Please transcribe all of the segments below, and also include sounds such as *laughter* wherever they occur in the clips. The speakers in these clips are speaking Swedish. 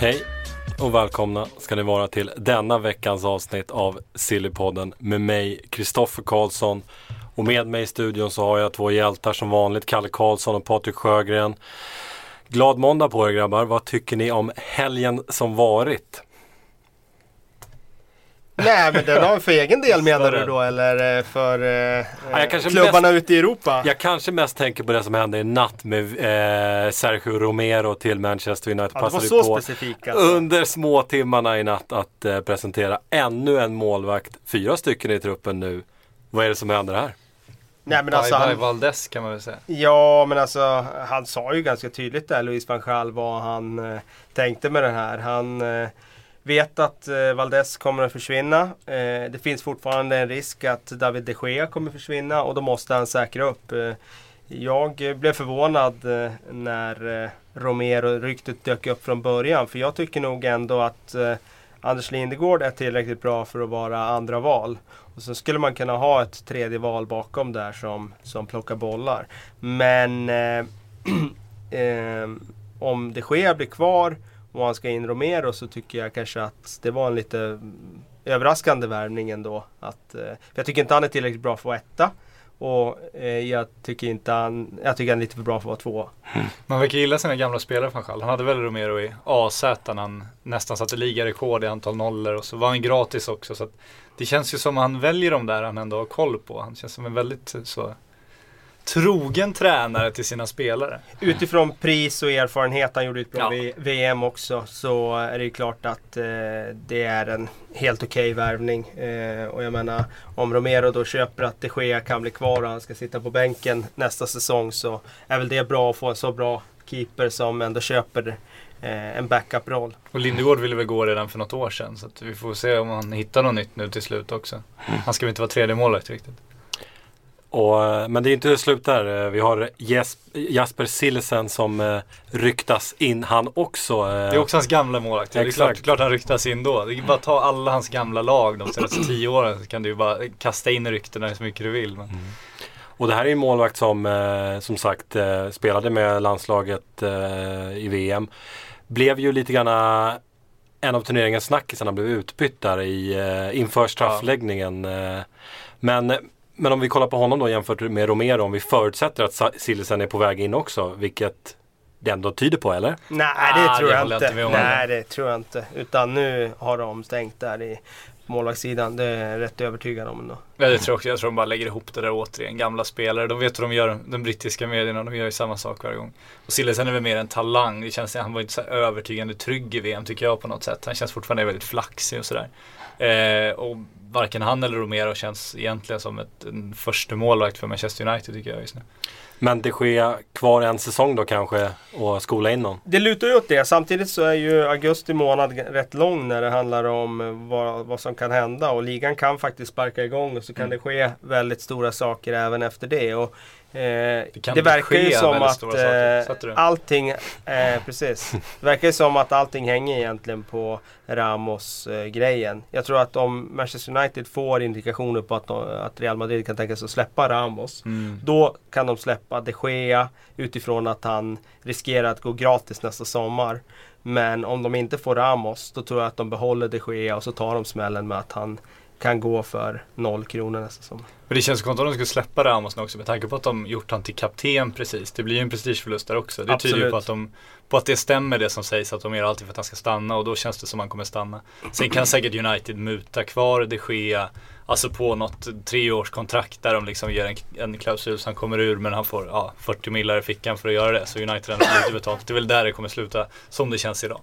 Hej och välkomna ska ni vara till denna veckans avsnitt av Sillypodden med mig, Kristoffer Karlsson. Och med mig i studion så har jag två hjältar som vanligt, Kalle Karlsson och Patrik Sjögren. Glad måndag på er grabbar. Vad tycker ni om helgen som varit? Nej men den har för egen del menar du då eller eh, för eh, Ja, klubbarna mest- ute i Europa? Jag kanske mest tänker på det som hände i natt med eh, Sergio Romero till Manchester United. Ja, det var så på specifik alltså. under små timmarna i natt att eh, presentera ännu en målvakt. Fyra stycken i truppen nu. Vad är det som händer här? Nej men alltså han, Valdes kan man väl säga. Ja men alltså han sa ju ganska tydligt där Luis van Gaal vad han eh, tänkte med den här. Han eh, vet att eh, Valdes kommer att försvinna. Eh, det finns fortfarande en risk att David de Gea kommer försvinna och då måste han säkra upp. Eh, jag blev förvånad eh, när eh, Romero-ryktet dök upp från början. För jag tycker nog ändå att eh, Anders Lindegård är tillräckligt bra för att vara andra val. Och så skulle man kunna ha ett tredje val bakom där som, som plockar bollar. Men eh, *clears throat* eh, om de Gea blir kvar och han ska in Romero så tycker jag kanske att det var en lite överraskande värvning ändå. Att, eh, för jag tycker inte han är tillräckligt bra för att vara etta. Och eh, jag tycker inte han, jag tycker han är lite för bra för att vara tvåa. *laughs* Man verkar gilla sina gamla spelare från Schall. Han hade väl Romero i AZ när han nästan satte ligarekord i antal nollor och så var han gratis också. Så att det känns ju som han väljer de där han ändå har koll på. Han känns som en väldigt eh, så trogen tränare till sina spelare. Utifrån pris och erfarenhet, han gjorde ett bra Ja. VM också, så är det ju klart att eh, det är en helt okej värvning. Eh, och jag menar, om Romero då köper att de Gea kan bli kvar och han ska sitta på bänken nästa säsong så är väl det bra att få en så bra keeper som ändå köper eh, en backup-roll. Och Lindegård ville väl gå redan för något år sedan. Så att vi får se om han hittar något nytt nu till slut också. Han ska väl inte vara tredje målvakt riktigt. Och, eh, men det är inte slut där. Eh, Vi har Jasper Sillesen som eh, ryktas in han också. Det är också hans gamla målvakt. Det är klart, klart han ryktas in då. Det är bara att ta alla hans gamla lag de senaste *clears throat* tio åren så kan du bara kasta in ryktena så mycket du vill. Men... Och det här är en målvakt som som sagt spelade med landslaget i VM. Blev ju lite grann en av turneringens snackisar. Han blev utbytt där i, inför straffläggningen. Men, men om vi kollar på honom då jämfört med Romero. Om vi förutsätter att Sillesen är på väg in också. Vilket det ändå tyder på eller? Nej, Ah, det det tror jag jag inte. Nej, det tror jag inte. Utan nu har de stängt där i målvaktssidan. Det är jag rätt övertygad om ändå. Ja, det tror jag också. Jag tror de bara lägger ihop det där återigen. Gamla spelare. De vet vad de gör. De brittiska medierna. De gör ju samma sak varje gång. Och Sillesen är väl mer en talang. Det känns, han var inte så övertygande trygg i VM tycker jag på något sätt. Han känns fortfarande väldigt flaxig och sådär. Eh, och varken han eller Romero känns egentligen som ett, en första målvakt för Manchester United tycker jag just nu. Men det sker kvar en säsong då kanske och skola in någon. Det lutar ju åt det. Samtidigt så är ju augusti månad rätt lång när det handlar om eh, vad, vad som kan hända. Och ligan kan faktiskt sparka igång och så kan det ske väldigt stora saker även efter det. Och, eh, det, kan verkar ju som att eh, allting, eh, *laughs* precis. Det verkar ju som att allting hänger egentligen på Ramos-grejen. Jag tror att om Manchester United får indikationer på att, de, att Real Madrid kan tänka sig att släppa Ramos. Mm. Då kan de släppa de Gea utifrån att han riskerar att gå gratis nästa sommar. Men om de inte får Ramos då tror jag att de behåller de Gea och så tar de smällen med att han kan gå för noll kronor nästa sommar. Men det känns konstigt om de skulle släppa Ramos nu också med tanke på att de gjort han till kapten precis. Det blir ju en prestigeförlust där också. Det tyder ju Absolut. på att, de, på att det stämmer det som sägs att de gör allting för att han ska stanna och då känns det som att han kommer stanna. Sen kan säkert United muta kvar de Gea Alltså på något treårskontrakt där de liksom ger en, en klausul så han kommer ur men han får ja, 40 millar i fickan för att göra det. Så United får lite betalt. Det är väl där det kommer sluta som det känns idag.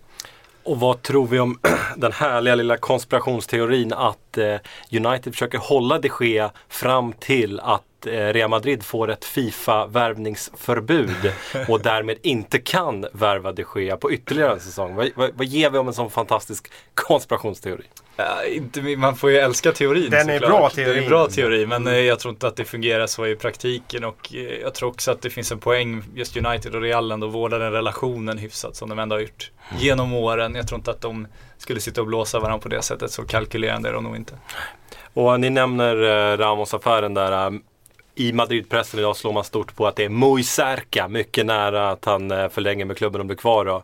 Och vad tror vi om *clears throat* den härliga lilla konspirationsteorin att eh, United försöker hålla de Gea fram till att eh, Real Madrid får ett Fifa-värvningsförbud *laughs* och därmed inte kan värva de Gea på ytterligare en säsong. Vad, vad, vad ger vi om en sån fantastisk konspirationsteori? Ja, inte, man får ju älska teorin Den är såklart. bra, Det är en bra teori men eh, jag tror inte att det fungerar så i praktiken och eh, jag tror också att det finns en poäng just United och Real ändå vårdar den relationen hyfsat som de ändå har gjort genom åren. Jag tror inte att de skulle sitta och blåsa varandra på det sättet så kalkylerande är de nog inte. Och ni nämner eh, Ramos-affären där. I Madridpressen idag slår man stort på att det är muy cerca, mycket nära att han förlänger med klubben och blir kvar. Då.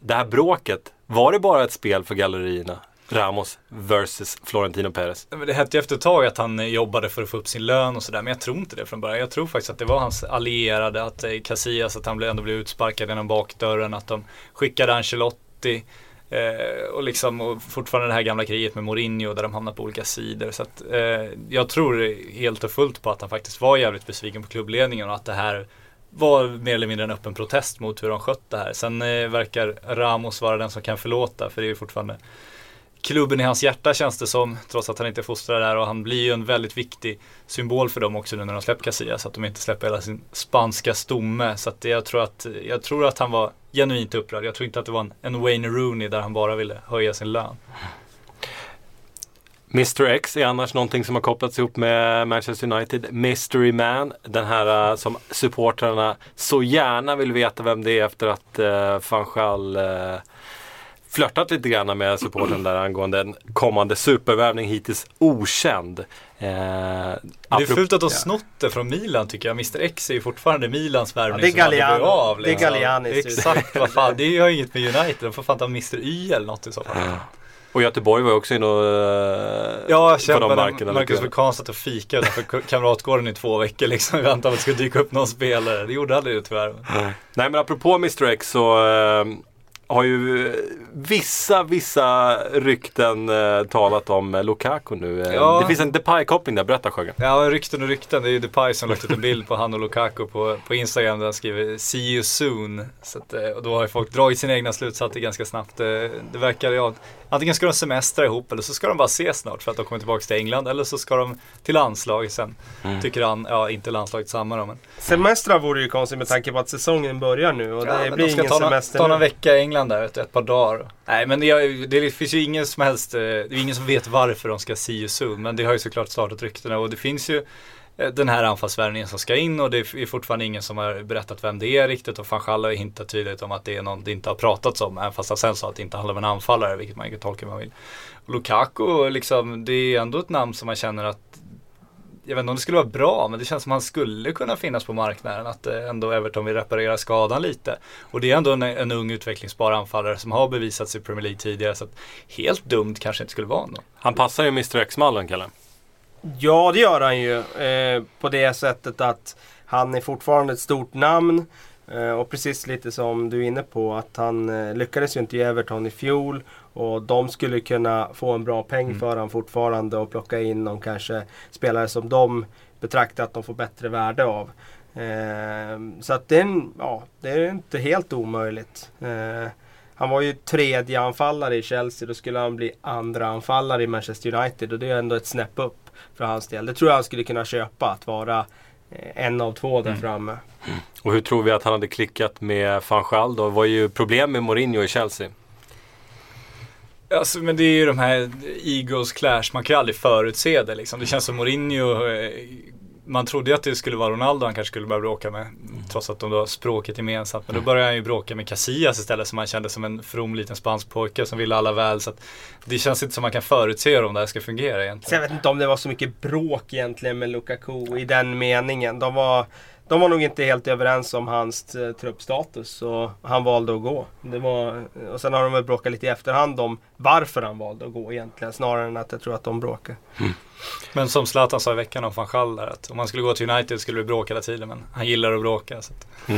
Det här bråket, var det bara ett spel för gallerierna? Ramos versus Florentino Perez. Det hette ju efter ett tag att han eh, jobbade för att få upp sin lön och sådär. Men jag tror inte det från början. Jag tror faktiskt att det var hans allierade, att eh, Casillas, att han ändå blev utsparkad genom bakdörren. Att de skickade Ancelotti. Eh, och liksom och fortfarande det här gamla kriget med Mourinho där de hamnar på olika sidor. Så att, eh, jag tror helt och fullt på att han faktiskt var jävligt besviken på klubbledningen och att det här var mer eller mindre en öppen protest mot hur de skött det här. Sen eh, verkar Ramos vara den som kan förlåta för det är ju fortfarande klubben i hans hjärta känns det som, trots att han inte fostrar där och han blir ju en väldigt viktig symbol för dem också nu när de släpper Casillas, att de inte släpper hela sin spanska stomme. Så att jag, tror att, jag tror att han var genuint upprörd. Jag tror inte att det var en, en Wayne Rooney där han bara ville höja sin lön. Mr X är annars någonting som har kopplats ihop med Manchester United. Mystery Man, den här eh, som supportrarna så gärna vill veta vem det är efter att eh, uh, van Gaal eh, flörtat lite grann med supporten där angående en kommande supervärvning hittills okänd. Eh, Det är fult att de snott det från Milan tycker jag. Mr X är ju fortfarande Milans värvning Ja, det är som aldrig Galliani. blev av. Det är liksom. Gallianis Exakt, vad fan. Det har ju inget med United. De får fan ta Mr Y eller något i så fall. Och Göteborg var ju också inne och uh, Ja, på de kämpade Marcus. Vulkan satt och fikade utanför Kamratgården i två veckor liksom i väntan på att det skulle dyka upp någon spelare. Det gjorde aldrig det tyvärr. Nej men apropå Mr X så eh, har ju vissa, vissa rykten eh, talat om eh, Lukaku nu. Eh, Ja. Det finns en Depay-koppling där, berätta Sjögren. Ja, rykten och rykten. Det är ju Depay som lagt ut en bild på han och Lukaku på, på Instagram där han skriver “See you soon”. Så att, eh, och då har ju folk dragit sina egna slutsatser ganska snabbt. Eh, Det verkar, ja, antingen ska de semestra ihop eller så ska de bara ses snart för att de kommer tillbaka till England. Eller så ska de till landslaget sen. Tycker han, ja inte landslaget samma då men. Semestrar vore ju konstigt med tanke på att säsongen börjar nu och Ja, det men blir de ska ingen ta, någon, semester ta någon nu. vecka i England där, ett, ett par dagar. Nej men det, det finns ju ingen som helst, eh, det är ingen som vet varför de ska see you soon. Men det har ju såklart startat ryktena och det finns ju eh, den här anfallsvärvningen som ska in och det är fortfarande ingen som har berättat vem det är riktigt och Fanchal har hintat tydligt om att det är någon det inte har pratats om även fast han sen sa att det inte handlar om en anfallare vilket man kan tolka hur man vill. Och Lukaku liksom, det är ändå ett namn som man känner att jag vet inte om det skulle vara bra, men det känns som att han skulle kunna finnas på marknaden. Att eh, ändå Everton vill reparera skadan lite. Och det är ändå en, en ung utvecklingsbar anfallare som har bevisats i Premier League tidigare. Så att helt dumt kanske inte skulle vara ändå. Han passar ju Mr X-mallen Kalle. Ja, det gör han ju. Eh, på det sättet att han är fortfarande ett stort namn. Eh, och precis lite som du är inne på att han eh, lyckades ju inte i Everton i fjol. Och de skulle kunna få en bra peng för honom fortfarande och plocka in någon kanske spelare som de betraktar att de får bättre värde av. Eh, så att det är, en, ja, det är inte helt omöjligt. Eh, han var ju tredje anfallare i Chelsea. Då skulle han bli andra anfallare i Manchester United. Och det är ändå ett snäpp upp för hans del. Det tror jag han skulle kunna köpa. Att vara eh, en av två där framme. Och hur tror vi att han hade klickat med van Gaal då? Det var ju problem med Mourinho i Chelsea. Alltså, men det är ju de här Eagles clash, man kan ju aldrig förutse det liksom. Det känns som Mourinho, eh, man trodde ju att det skulle vara Ronaldo han kanske skulle börja bråka med. Trots att de då har språket gemensamt. Men då började han ju bråka med Casillas istället som han kände som en from liten spansk pojke som ville alla väl. Så att det känns inte som man kan förutse hur de där ska fungera Så jag vet inte om det var så mycket bråk egentligen med Lukaku i den meningen. De var, de var nog inte helt överens om hans eh, truppstatus och han valde att gå. Det var, och sen har de väl bråkat lite i efterhand om varför han valde att gå egentligen. Snarare än att jag tror att de bråkar. Men som Zlatan sa i veckan om van Gaal där, att om han skulle gå till United skulle det bråka hela tiden. Men han gillar att bråka. Så att.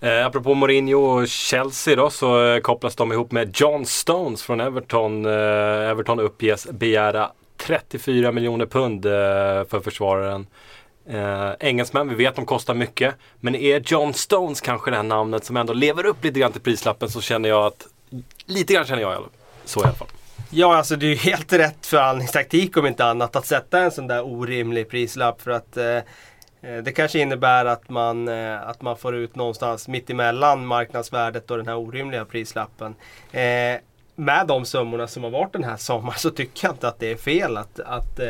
Eh, apropå Mourinho och Chelsea då så eh, kopplas de ihop med John Stones från Everton. Eh, Everton uppges begära 34 miljoner pund eh, för försvararen. Eh, engelsmän, vi vet de kostar mycket. Men är John Stones kanske det här namnet som ändå lever upp lite grann till prislappen så känner jag att lite grann känner jag i alla- så i alla fall. Ja, alltså det är ju helt rätt förhandlingstaktik om inte annat att sätta en sån där orimlig prislapp för att eh, eh, det kanske innebär att man, eh, att man får ut någonstans mitt emellan marknadsvärdet och den här orimliga prislappen. Eh, med de summorna som har varit den här sommaren så tycker jag inte att det är fel att, att eh,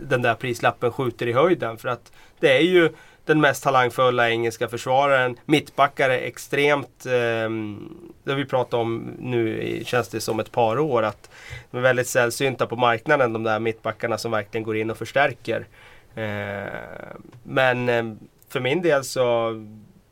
den där prislappen skjuter i höjden. För att det är ju den mest talangfulla engelska försvararen. Mittbackar är extremt, eh, det har vi pratat om nu i- känns det som ett par år, att de är väldigt sällsynta på marknaden de där mittbackarna som verkligen går in och förstärker. Eh, men eh, för min del så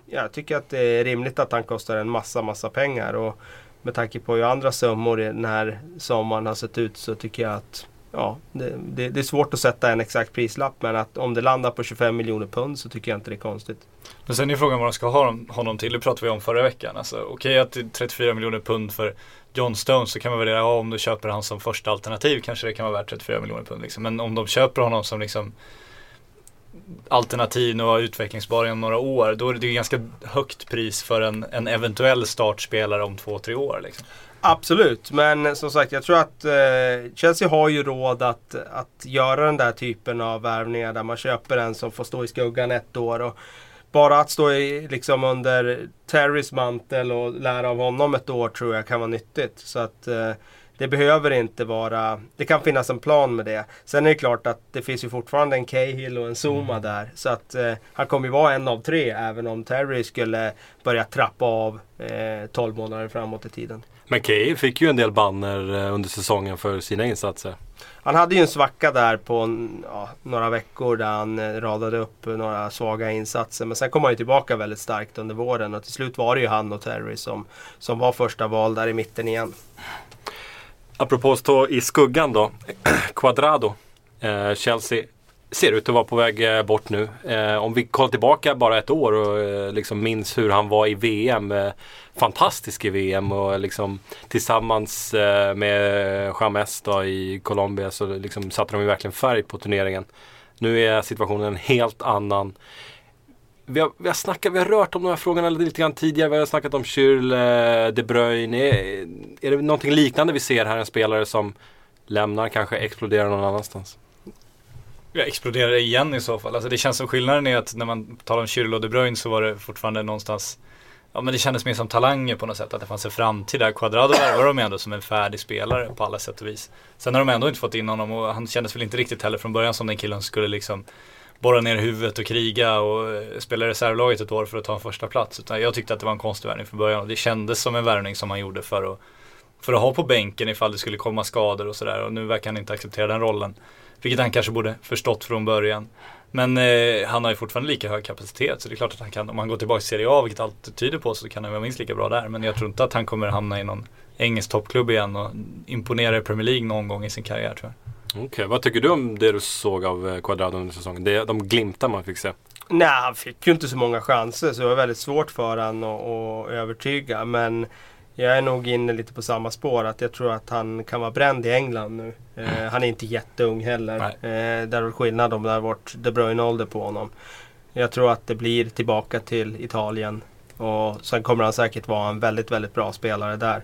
jag tycker att det är rimligt att han kostar en massa, massa pengar. Och med tanke på hur andra summor den här sommaren har sett ut så tycker jag att ja, det, det, det är svårt att sätta en exakt prislapp men att om det landar på 25 miljoner pund så tycker jag inte det är konstigt. Men sen är frågan vad de ska ha honom- till. Det pratade vi om förra veckan. Alltså, Okej att det är 34 miljoner pund för John Stones så kan man värdera, ja, om du köper han som första alternativ kanske det kan vara värt 34 miljoner pund. Liksom. Men om de köper honom som liksom alternativ och utvecklingsbar inom några år, då är det ju ganska högt pris för en, en eventuell startspelare om två, tre år. Liksom. Absolut, men som sagt jag tror att eh, Chelsea har ju råd att, att göra den där typen av värvningar där man köper en som får stå i skuggan ett år. Och bara att stå i, liksom under Terrys mantel och lära av honom ett år tror jag kan vara nyttigt. Så att eh, det behöver inte vara, det kan finnas en plan med det. Sen är det klart att det finns ju fortfarande en Cahill och en Zuma där. Så att eh, han kommer ju vara en av tre även om Terry skulle börja trappa av eh, 12 månader framåt i tiden. Men Cahill fick ju en del banner eh, under säsongen för sina insatser. Han hade ju en svacka där på ja, några veckor där han eh, radade upp några svaga insatser. Men sen kom han ju tillbaka väldigt starkt under våren och till slut var det ju han och Terry som, som var första val där i mitten igen. Apropå att stå i skuggan då. *clears throat* Quadrado. Eh, Chelsea ser ut att vara på väg eh, bort nu. Eh, om vi kollar tillbaka bara ett år och eh, liksom minns hur han var i VM. Eh, fantastisk i VM och eh, liksom tillsammans eh, med James då i Colombia så liksom satte de ju verkligen färg på turneringen. Nu är situationen en helt annan. Vi har, vi, har snackat, vi har rört om de här frågorna lite grann tidigare. Vi har snackat om Kyrl, De Bruyne. Är, är det någonting liknande vi ser här? En spelare som lämnar, kanske exploderar någon annanstans? Jag exploderar igen i så fall. Alltså det känns som skillnaden är att när man talar om Kyrl och De Bruyne så var det fortfarande någonstans Ja men det kändes mer som talanger på något sätt, att det fanns en framtid där. Quadrado var de ändå som en färdig spelare på alla sätt och vis. Sen har de ändå inte fått in honom och han kändes väl inte riktigt heller från början som den killen som skulle liksom borra ner huvudet och kriga och eh, spela i reservlaget ett år för att ta en första plats. Utan jag tyckte att det var en konstig värvning från början och det kändes som en värvning som han gjorde för att, för att ha på bänken ifall det skulle komma skador och sådär. Och nu verkar han inte acceptera den rollen. Vilket han kanske borde förstått från början. Men eh, han har ju fortfarande lika hög kapacitet så det är klart att han kan, om han går tillbaka till Serie A, vilket allt tyder på, så kan han vara minst lika bra där. Men jag tror inte att han kommer hamna i någon engelsk toppklubb igen och imponera i Premier League någon gång i sin karriär tror Okej, vad tycker du om det du såg av eh, Quadrado under säsongen? Det, de glimtar man fick se. Nej, han fick ju inte så många chanser så det var väldigt svårt för han att, att övertyga. Men jag är nog inne lite på samma spår. Att jag tror att han kan vara bränd i England nu. Eh, han är inte jätteung heller. Eh, där är skillnad om det har varit De Bruyne-ålder på honom. Jag tror att det blir tillbaka till Italien. Och sen kommer han säkert vara en väldigt, väldigt bra spelare där.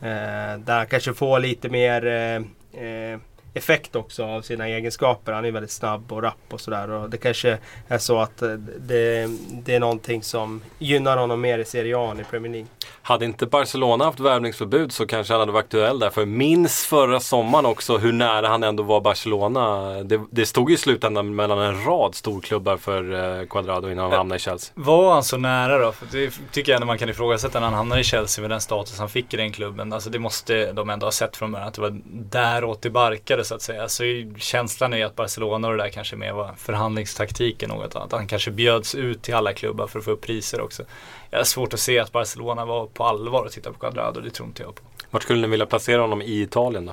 Eh, där han kanske får lite mer eh, eh, effekt också av sina egenskaper. Han är väldigt snabb och rapp och sådär. Och det kanske är så att eh, det, det är någonting som gynnar honom mer i Serie A än i Premier League. Hade inte Barcelona haft värvningsförbud så kanske han hade varit aktuell där. För minns förra sommaren också hur nära han ändå var Barcelona. Det, det stod ju i slutändan mellan en rad storklubbar för eh, Quadrado innan han hamnade i Chelsea. Var han så nära då? För det tycker jag ändå man kan ifrågasätta när han hamnar i Chelsea med den status han fick i den klubben. Alltså det måste de ändå ha sett från början att det var däråt det barkade så att säga. Så känslan är att Barcelona och det där kanske mer var förhandlingstaktik än något annat. Han kanske bjöds ut till alla klubbar för att få upp priser också. Jag har svårt att se att Barcelona var på allvar och titta på Quadrado, det tror inte jag på. Vart skulle ni vilja placera honom i Italien då?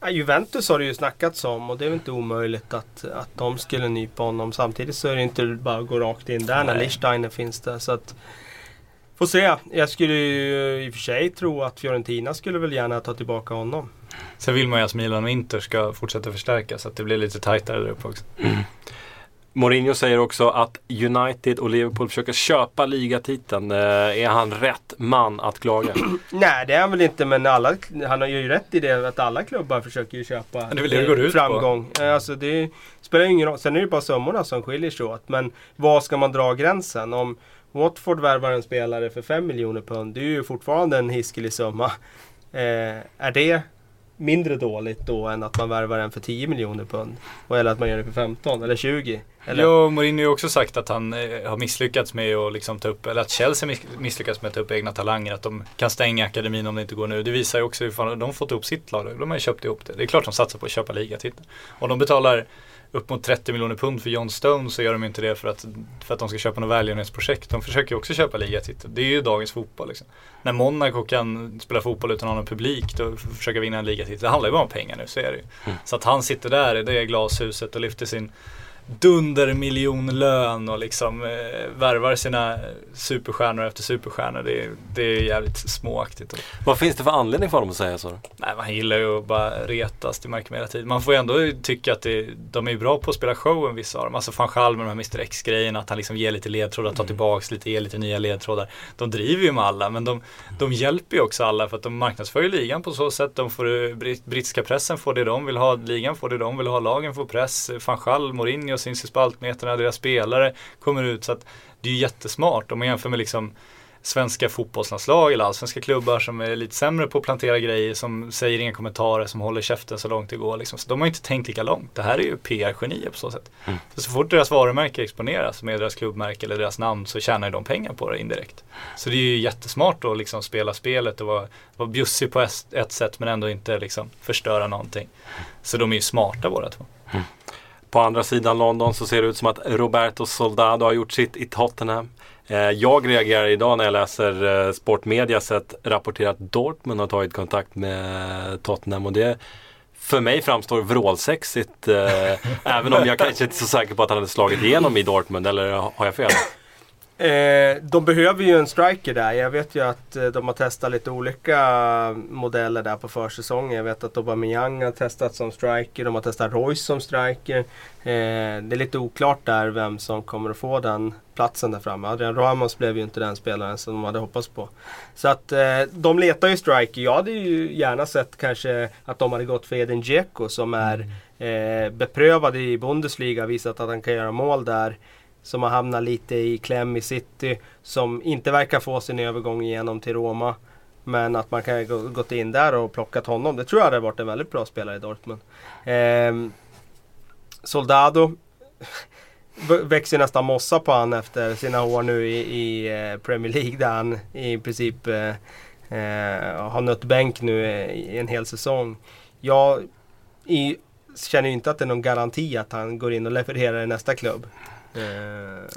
Ja, Juventus har det ju snackats om och det är väl inte omöjligt att, att de skulle nypa honom. Samtidigt så är det inte bara att gå rakt in där när. Lichsteiner finns där. Så att, får se. Jag skulle ju i och för sig tro att Fiorentina skulle väl gärna ta tillbaka honom. Sen vill man ju att Milan och Inter ska fortsätta förstärka så att det blir lite tajtare där uppe också. Mourinho säger också att United och Liverpool försöker köpa ligatiteln. Eh, är han rätt man att klaga? *clears throat* Nej det är han väl inte men alla, han har ju rätt i det att alla klubbar försöker ju köpa det är det det går ut på. framgång. Eh, Alltså det spelar ju ingen roll. Sen är det bara summorna som skiljer sig åt. Men var ska man dra gränsen? Om Watford värvar en spelare för 5 miljoner pund, det är ju fortfarande en hiskelig summa. Eh, är det mindre dåligt då än att man värvar en för 10 miljoner pund? Eller att man gör det för 15 eller 20? Eller? Ja, Mourinho har ju också sagt att han eh, har misslyckats med att liksom ta upp, eller att Chelsea misslyckats med att ta upp egna talanger. Att de kan stänga akademin om det inte går nu. Det visar ju också hur fan de fått ihop sitt lag. De har ju köpt ihop det. Det är klart de satsar på att köpa ligatiteln. Och de betalar upp mot 30 miljoner pund för John Stone så gör de inte det för att, för att de ska köpa något välgörenhetsprojekt. De försöker ju också köpa ligatiteln. Det är ju dagens fotboll. Liksom. När Monaco kan spela fotboll utan att ha någon publik f- försöka vinna en ligatitel. Det handlar ju bara om pengar nu, så är det ju. Så att han sitter där i det glashuset och lyfter sin dundermiljonlön och liksom eh, värvar sina superstjärnor efter superstjärnor. Det, är- det är jävligt småaktigt. Vad finns det för anledning för honom att säga så? nej, man gillar ju att bara retas, det märker man hela tiden. Man får ju ändå tycka att det, de är bra på att spela showen vissa av dem. Alltså van Gaal med de här Mr X-grejerna, att han liksom ger lite ledtrådar, tar tillbaks lite, ger lite nya ledtrådar. De driver ju med alla, men de, de hjälper ju också alla för att de marknadsför ju ligan på så sätt. De får, brit- brittiska pressen får det de vill ha, ligan får det de vill ha, lagen får press. Van Gaal, Mourinho syns i spaltmeterna, deras spelare kommer ut. Så att det är ju jättesmart om man jämför med liksom svenska fotbollslandslag eller allsvenska klubbar som är lite sämre på att plantera grejer, som säger inga kommentarer, som håller käften så långt det går. Liksom. Så de har inte tänkt lika långt. Det här är ju PR-genier på så sätt. Så, så fort deras varumärke exponeras med deras klubbmärke eller deras namn så tjänar de pengar på det indirekt. Så det är ju jättesmart att liksom spela spelet och vara, vara bjussig på ett, sätt men ändå inte liksom förstöra någonting. Så de är ju smarta båda två. På andra sidan London så ser det ut som att Roberto Soldado har gjort sitt i Tottenham. Eh, Jag reagerar idag när jag läser eh, Sportmedia sett rapportera att Dortmund har tagit kontakt med Tottenham och det för mig framstår vrålsexigt. eh, *laughs* Även om jag kanske inte är så säker på att han hade slagit igenom i Dortmund, eller har jag fel? Eh, de behöver ju en striker där. Jag vet ju att eh, de har testat lite olika modeller där på försäsongen. Jag vet att Aubameyang har testat som striker. De har testat Royce som striker. Eh, det är lite oklart där vem som kommer att få den platsen där framme. Adrian Ramos blev ju inte den spelaren som de hade hoppats på. Så att eh, de letar ju striker. Jag hade ju gärna sett kanske att de hade gått för Edin Dzeko som är eh, beprövad i Bundesliga. Visat att han kan göra mål där som har hamnat lite i kläm i city. Som inte verkar få sin övergång igenom till Roma. Men att man kan gå- gått in där och plockat honom. Det tror jag hade varit en väldigt bra spelare i Dortmund. Eh, Soldado *laughs* växer nästan mossa på han efter sina år nu i, i eh, Premier League där han i princip eh, eh, har nött bänk nu eh, i en hel säsong. Jag i, känner ju inte att det är någon garanti att han går in och levererar i nästa klubb. Eh,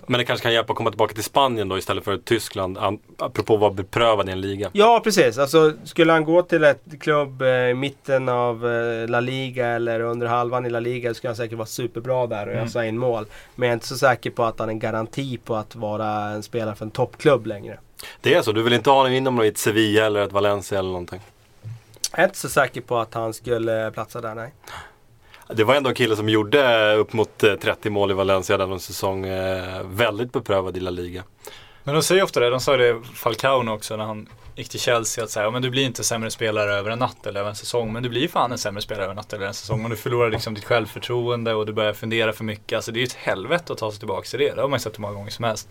Men det kanske kan hjälpa att komma tillbaka till Spanien då istället för Tyskland. an- Apropå att vara beprövad i en liga. Ja precis, alltså skulle han gå till ett klubb eh, i mitten av eh, La Liga eller under halvan i La Liga skulle han säkert vara superbra där och Mm. ösa in mål. Men jag är inte så säker på att han är en garanti på att vara en spelare för en toppklubb längre. Det är så? Du vill inte ha honom inom ett Sevilla eller ett Valencia eller någonting? Jag är inte så säker på att han skulle platsa där, nej. Det var ändå en kille som gjorde upp mot eh, 30 mål i Valencia den säsong. Eh, väldigt beprövad i La Liga. Men de säger ofta det, de sa det Falcao också när han gick till Chelsea att säga, ja, men du blir inte sämre spelare över en natt eller över en säsong. Men du blir fan en sämre spelare över en natt eller en säsong. Om du förlorar liksom ditt självförtroende och du börjar fundera för mycket. Alltså det är ju ett helvete att ta sig tillbaka till det. Det har man ju sett hur många gånger som helst.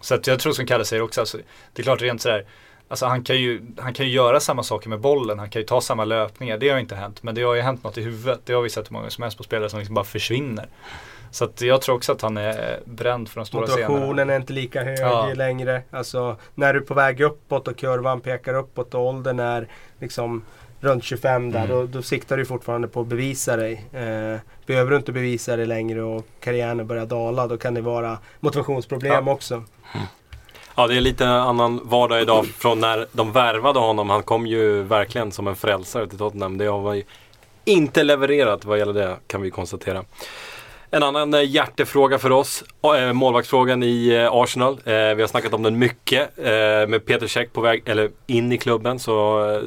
Så att jag tror som Kalle säger också, alltså, det är klart rent sådär Alltså han kan, ju, han kan ju göra samma saker med bollen, han kan ju ta samma löpningar. Det har inte hänt, men det har ju hänt något i huvudet. Det har vi sett hur många som helst på spelare som liksom bara försvinner. Så att jag tror också att han är bränd för de stora scenerna. Motivationen är inte lika hög Ja. längre. Alltså när du är på väg uppåt och kurvan pekar uppåt och åldern är liksom runt 25 där. Mm. Då, då siktar du fortfarande på att bevisa dig. Eh, behöver du inte bevisa dig längre och karriären börjar dala då kan det vara motivationsproblem Ja. också. Ja, det är lite annan vardag idag från när de värvade honom. Han kom ju verkligen som en frälsare till Tottenham. Det har man ju inte levererat vad gäller det kan vi konstatera. En annan eh, hjärtefråga för oss, eh, målvaktsfrågan i eh, Arsenal. Vi har snackat om den mycket. Med Peter Cech på väg eller in i klubben så,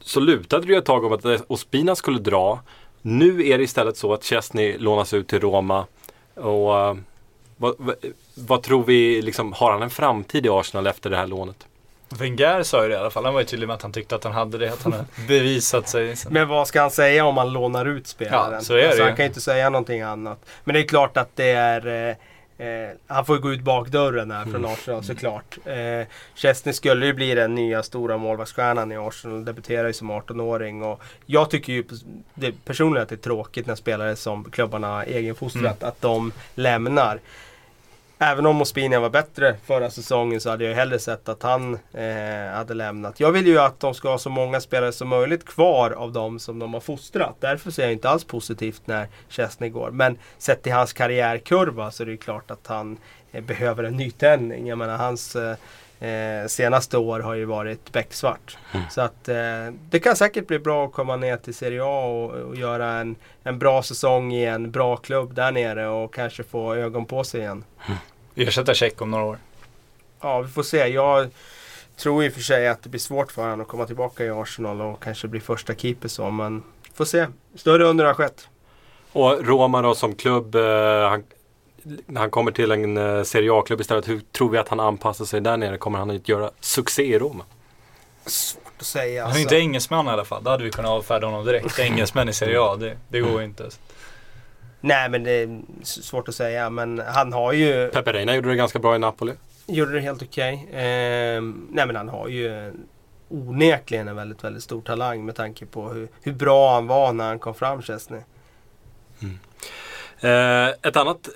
så lutade det ju ett tag om att Ospina skulle dra. Nu är det istället så att Chesney lånas ut till Roma. Och vad, vad, vad tror vi, liksom, har han en framtid i Arsenal efter det här lånet? Wenger sa ju det i alla fall. Han var ju tydlig med att han tyckte att han hade det. Att han har *laughs* bevisat sig. Men vad ska han säga om han lånar ut spelaren? Ja, så är det alltså. Han kan ju inte säga någonting annat. Men det är klart att det är... Eh, eh, han får ju gå ut bakdörren här från Arsenal såklart. Eh, Chesney skulle ju bli den nya stora målvaktsstjärnan i Arsenal. Debuterar ju som 18-åring. Och jag tycker ju det, personligen att det är tråkigt när spelare som klubbarna har egenfostrat att de lämnar. Även om Ospina var bättre förra säsongen så hade jag hellre sett att han eh, hade lämnat. Jag vill ju att de ska ha så många spelare som möjligt kvar av dem som de har fostrat. Därför ser jag inte alls positivt när Chesney går. Men sett till hans karriärkurva så är det ju klart att han eh, behöver en nytändning. Jag menar hans eh, eh, senaste år har ju varit becksvart. Så att eh, det kan säkert bli bra att komma ner till Serie A och, och göra en, en bra säsong i en bra klubb där nere och kanske få ögon på sig igen. Ersätta check om några år. Ja, vi får se. Jag tror i och för sig att det blir svårt för honom att komma tillbaka i Arsenal och kanske bli första keeper så. Men får se. Större under har skett. Och Roma då som klubb, eh, han, när han kommer till en eh, Serie A-klubb istället, hur tror vi att han anpassar sig där nere? Kommer han att göra succé i Roma? Svårt att säga. Han är ju inte engelsman i alla fall. Då hade vi kunnat avfärda honom direkt. Engelsmän i Serie A, det, det går ju inte. Nej, men det är svårt att säga. Men han har ju... Pepe Reina gjorde det ganska bra i Napoli. Gjorde det helt okej. Ehm, nej, men han har ju onekligen en väldigt, väldigt stor talang med tanke på hur, hur bra han var när han kom fram Chesney. Eh, ett annat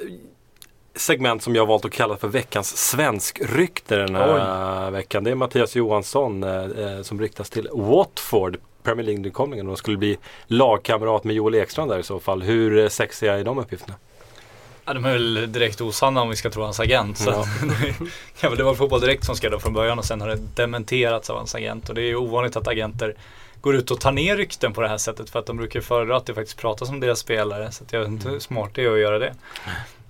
segment som jag valt att kalla för veckans svenskrykte den här veckan. Det är Mattias Johansson eh, eh, som ryktas till Watford. Premier League-nykomlingen och skulle bli lagkamrat med Joel Ekstrand där i så fall. Hur eh, sexiga är de uppgifterna? Ja, de är väl direkt osanna om vi ska tro hans agent. Så Ja. ja, *laughs* det var Fotboll Direkt som skrev det från början och sen har det dementerats av hans agent. Och det är ju ovanligt att agenter går ut och tar ner rykten på det här sättet för att de brukar föredra att det faktiskt pratas om deras spelare. Så jag vet inte hur smart det är att göra det.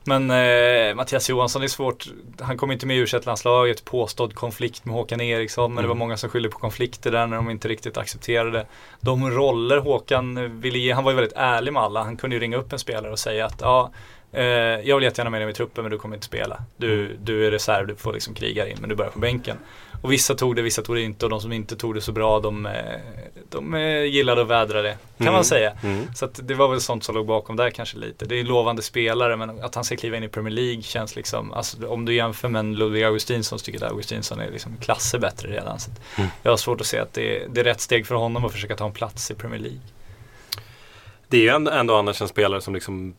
Men eh, Mattias Johansson är svårt. Han kom inte med i u landslaget påstådd konflikt med Håkan Eriksson. Men det var många som skyllde på konflikter där när de inte riktigt accepterade de roller Håkan ville ge. Han var ju väldigt ärlig med alla. Han kunde ju ringa upp en spelare och säga att ja, eh, jag vill jättegärna med dig i truppen men du kommer inte spela. Du, du är reserv, du får liksom kriga in men du börjar på bänken. Och vissa tog det, vissa tog det inte och de som inte tog det så bra de, eh, de eh, gillade att vädra det. Kan Mm. man säga. Mm. Så det var väl sånt som låg bakom där kanske lite. Det är lovande spelare men att han ska kliva in i Premier League känns liksom, alltså om du jämför med en Ludvig Augustinsson så tycker jag att Augustinsson är liksom klasser bättre redan. Så Mm. Jag har svårt att se att det är, det är rätt steg för honom att försöka ta en plats i Premier League. Det är ju ändå annars en spelare som liksom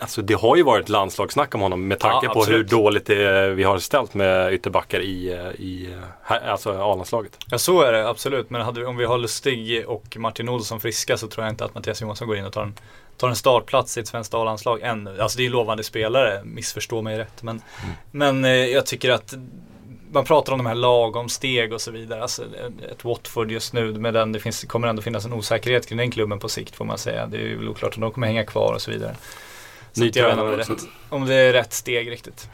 Alltså det har ju varit landslagssnack om honom med tanke Ja, på hur dåligt det, vi har ställt med ytterbackar i, eh, i eh, alltså A-landslaget. Ja så är det absolut men hade om vi har Lustig och Martin Olsson friska så tror jag inte att Mattias Johansson går in och tar en, tar en startplats i ett svenskt A-landslag ännu. Alltså det är ju lovande spelare, missförstå mig rätt. Men, men eh, jag tycker att man pratar om de här lagom steg och så vidare. Alltså ett Watford just nu med den, det finns, kommer ändå finnas en osäkerhet kring den klubben på sikt får man säga. Det är väl oklart om de kommer hänga kvar och så vidare. Så jag vet om det, rätt, om det är rätt steg riktigt.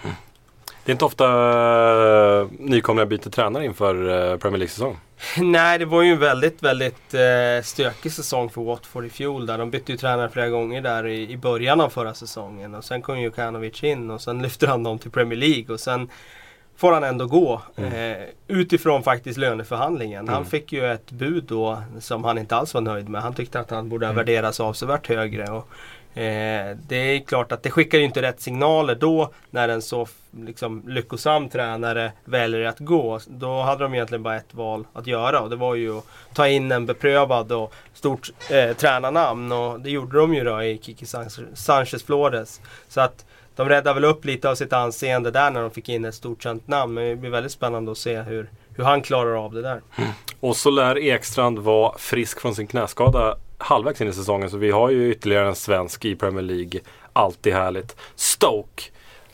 Det är inte ofta uh, nykomlingar byter tränare inför uh, Premier League-säsong. *laughs* Nej, det var ju en väldigt, väldigt eh, stökig säsong för Watford i fjol. Där. De bytte ju tränare flera gånger där i, i början av förra säsongen. Och sen kom ju Kanovic in och sen lyfter han dem till Premier League. Och sen får han ändå gå. Eh, utifrån faktiskt löneförhandlingen. Han fick ju ett bud då som han inte alls var nöjd med. Han tyckte att han borde ha värderats avsevärt högre. Och, eh, det är klart att det skickar ju inte rätt signaler då när en så liksom, lyckosam tränare väljer att gå. Då hade de egentligen bara ett val att göra och det var ju att ta in en beprövad och stort eh, tränarnamn och det gjorde de ju då i Kiki Sanchez- Flores. Så att de räddade väl upp lite av sitt anseende där när de fick in ett stort känt namn. Men det blir väldigt spännande att se hur, hur han klarar av det där. Mm. Och så lär Ekstrand vara frisk från sin knäskada halvvägs in i säsongen. Så vi har ju ytterligare en svensk i Premier League. Alltid härligt. Stoke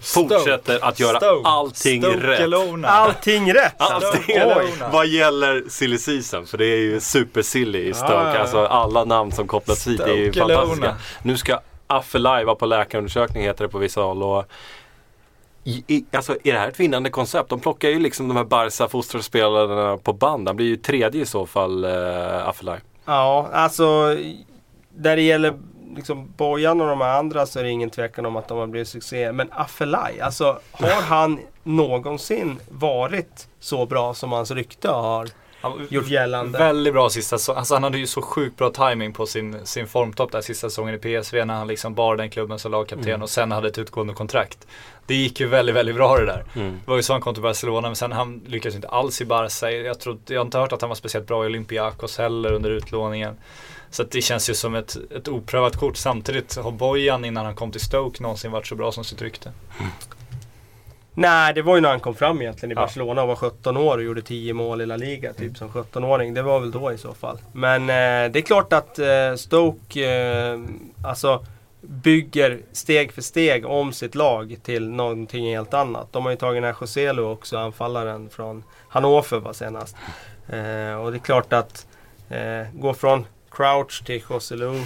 fortsätter att göra Stoke. allting Stoke rätt. Alona. Allting rätt! Allting Stoke rätt. Vad gäller silly season, för det är ju super silly i Stoke. Ja. Alltså alla namn som kopplas hit är ju fantastiska. Nu ska Affelaj vara på läkarundersökning heter det på vissa håll. Och i, i, alltså är det här ett vinnande koncept? De plockar ju liksom de här Barca fosterspelarna på band. Han blir ju tredje i så fall, uh, Affelaj. Ja, alltså där det gäller liksom Bojan och de andra så är det ingen tvekan om att de har blivit succé. Men Afelai, alltså har han någonsin varit så bra som hans rykte har han- gjort gällande? Väldigt bra sista säsong. Alltså han hade ju så sjukt bra timing på sin, sin formtopp där sista säsongen i PSV när han liksom bar den klubben som lagkapten och sen hade ett utgående kontrakt. Det gick ju väldigt, väldigt bra det där. Mm. Det var ju så han kom till Barcelona men sen han lyckades inte alls i Barca. Jag, tror, jag har inte hört att han var speciellt bra i Olympiakos heller under utlåningen. Så att det känns ju som ett, ett oprövat kort. Samtidigt har Bojan innan han kom till Stoke någonsin varit så bra som sitt rykte. Nej, det var ju när han kom fram egentligen i Ja. Barcelona och var 17 år och gjorde 10 mål i La Liga typ som 17-åring. Det var väl då i så fall. Men eh, det är klart att eh, Stoke eh, alltså bygger steg för steg om sitt lag till någonting helt annat. De har ju tagit den här Joselu också, anfallaren från Hannover var senast. Eh, och det är klart att eh, gå från Crouch till Joselu. Eh,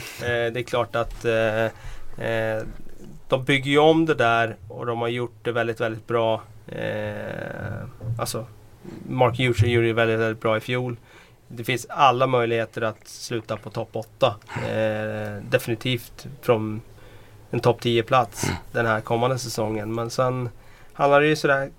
det är klart att eh, de bygger ju om det där och de har gjort det väldigt, väldigt bra. Eh, alltså, Mark Hughes gjorde det väldigt, väldigt bra i fjol. Det finns alla möjligheter att sluta på topp 8. Eh, definitivt från en topp 10-plats den här kommande säsongen. Men sen handlar det ju sådär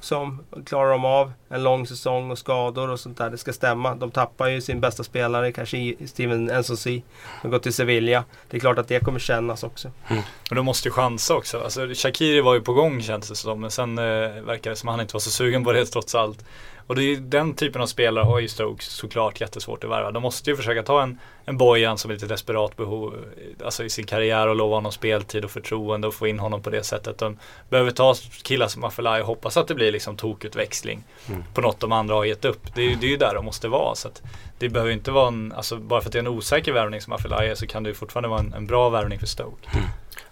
som klarar de av en lång säsong och skador och sånt där. Det ska stämma. De tappar ju sin bästa spelare, kanske Steven Nsonsi. De går till Sevilla. Det är klart att det kommer kännas också. Mm. Men de måste ju chansa också. Alltså, Shakiri var ju på gång kändes det som. Men sen eh, verkar det som att han inte var så sugen på det trots allt. Och det är den typen av spelare har ju Stoke såklart jättesvårt att värva. De måste ju försöka ta en, en Bojan som är lite desperat behov alltså i sin karriär och lova honom speltid och förtroende och få in honom på det sättet. De behöver ta killar som Afelai och hoppas att det blir liksom tokutväxling på något de andra har gett upp. Det är, det är ju där de måste vara. Så det behöver inte vara en, alltså bara för att det är en osäker värvning som Afelai så kan det ju fortfarande vara en, en bra värvning för Stoke. Mm.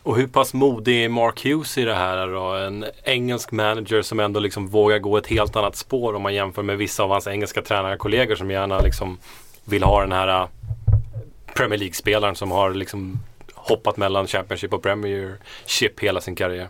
Och hur pass modig är Mark Hughes i det här då? En engelsk manager som ändå liksom vågar gå ett helt annat spår om man jämför med vissa av hans engelska tränarkollegor som gärna liksom vill ha den här äh, Premier League-spelaren som har liksom hoppat mellan Championship och Premiership hela sin karriär.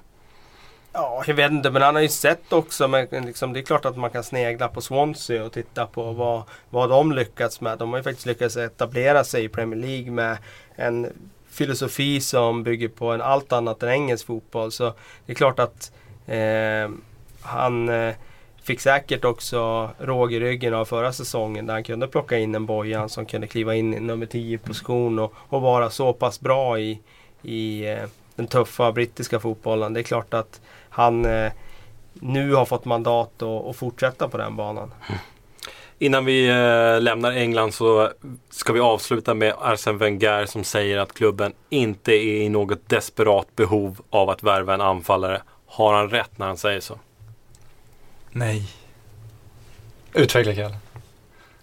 Ja, jag vet inte, men han har ju sett också. Men liksom, det är klart att man kan snegla på Swansea och titta på vad, vad de lyckats med. De har ju faktiskt lyckats etablera sig i Premier League med en filosofi som bygger på en allt annat än engelsk fotboll. Så det är klart att eh, han eh, fick säkert också råg i ryggen av förra säsongen där han kunde plocka in en Bojan som kunde kliva in i nummer 10 position och, och vara så pass bra i, i eh, den tuffa brittiska fotbollen. Det är klart att han eh, nu har fått mandat att fortsätta på den banan. Innan vi eh, lämnar England så ska vi avsluta med Arsene Wenger som säger att klubben inte är i något desperat behov av att värva en anfallare. Har han rätt när han säger så? Nej. Utveckla Kalle.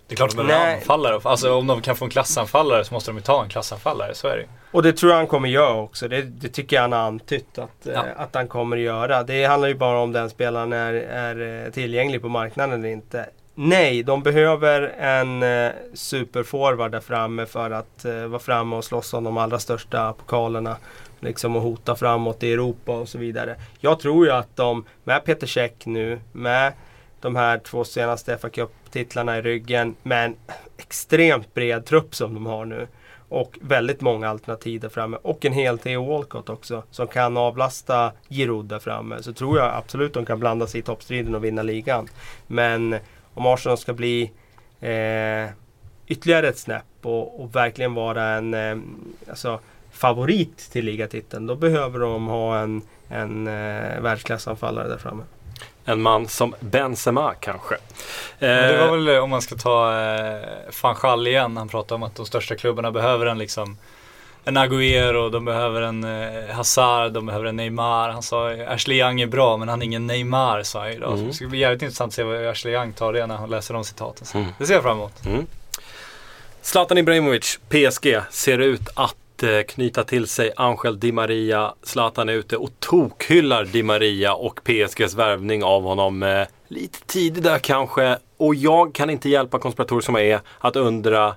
Det är klart de Nej. behöver anfallare. Alltså om de kan få en klassanfallare så måste de ju ta en klassanfallare. Så är det. Och det tror jag han kommer göra också. Det, det tycker jag han har antytt att, eh, Ja. att han kommer göra. Det handlar ju bara om den spelaren är, är eh, tillgänglig på marknaden eller inte. Nej, de behöver en eh, superforward där framme för att eh, vara framme och slåss om de allra största pokalerna. Liksom och hota framåt i Europa och så vidare. Jag tror ju att de, med Peter Käck nu, med de här två senaste FA titlarna i ryggen, med en extremt bred trupp som de har nu. Och väldigt många alternativ där framme. Och en hel Theo Walcott också. Som kan avlasta Giroud där framme. Så tror jag absolut de kan blanda sig i toppstriden och vinna ligan. Men om Arsenal ska bli eh, ytterligare ett snäpp och, och verkligen vara en eh, alltså, favorit till ligatiteln. Då behöver de ha en, en eh, världsklassanfallare där framme. En man som Benzema kanske. Men det Eh, var väl eh, om man ska ta eh, van Schall igen. Han pratade om att de största klubbarna behöver en liksom en Agüero, de behöver en eh, Hazard, de behöver en Neymar. Han sa Ashley Young är bra men han är ingen Neymar sa han idag. Så Mm. det ska bli jävligt intressant att se vad Ashley Young tar det när han läser de citaten. Mm. Det ser jag fram emot. Mm. Zlatan Ibrahimovic, PSG, ser ut att eh, knyta till sig Angel Di Maria. Zlatan är ute och tokhyllar Di Maria och PSGs värvning av honom eh, lite tidigt där kanske. Och jag kan inte hjälpa konspiratorer som jag är att undra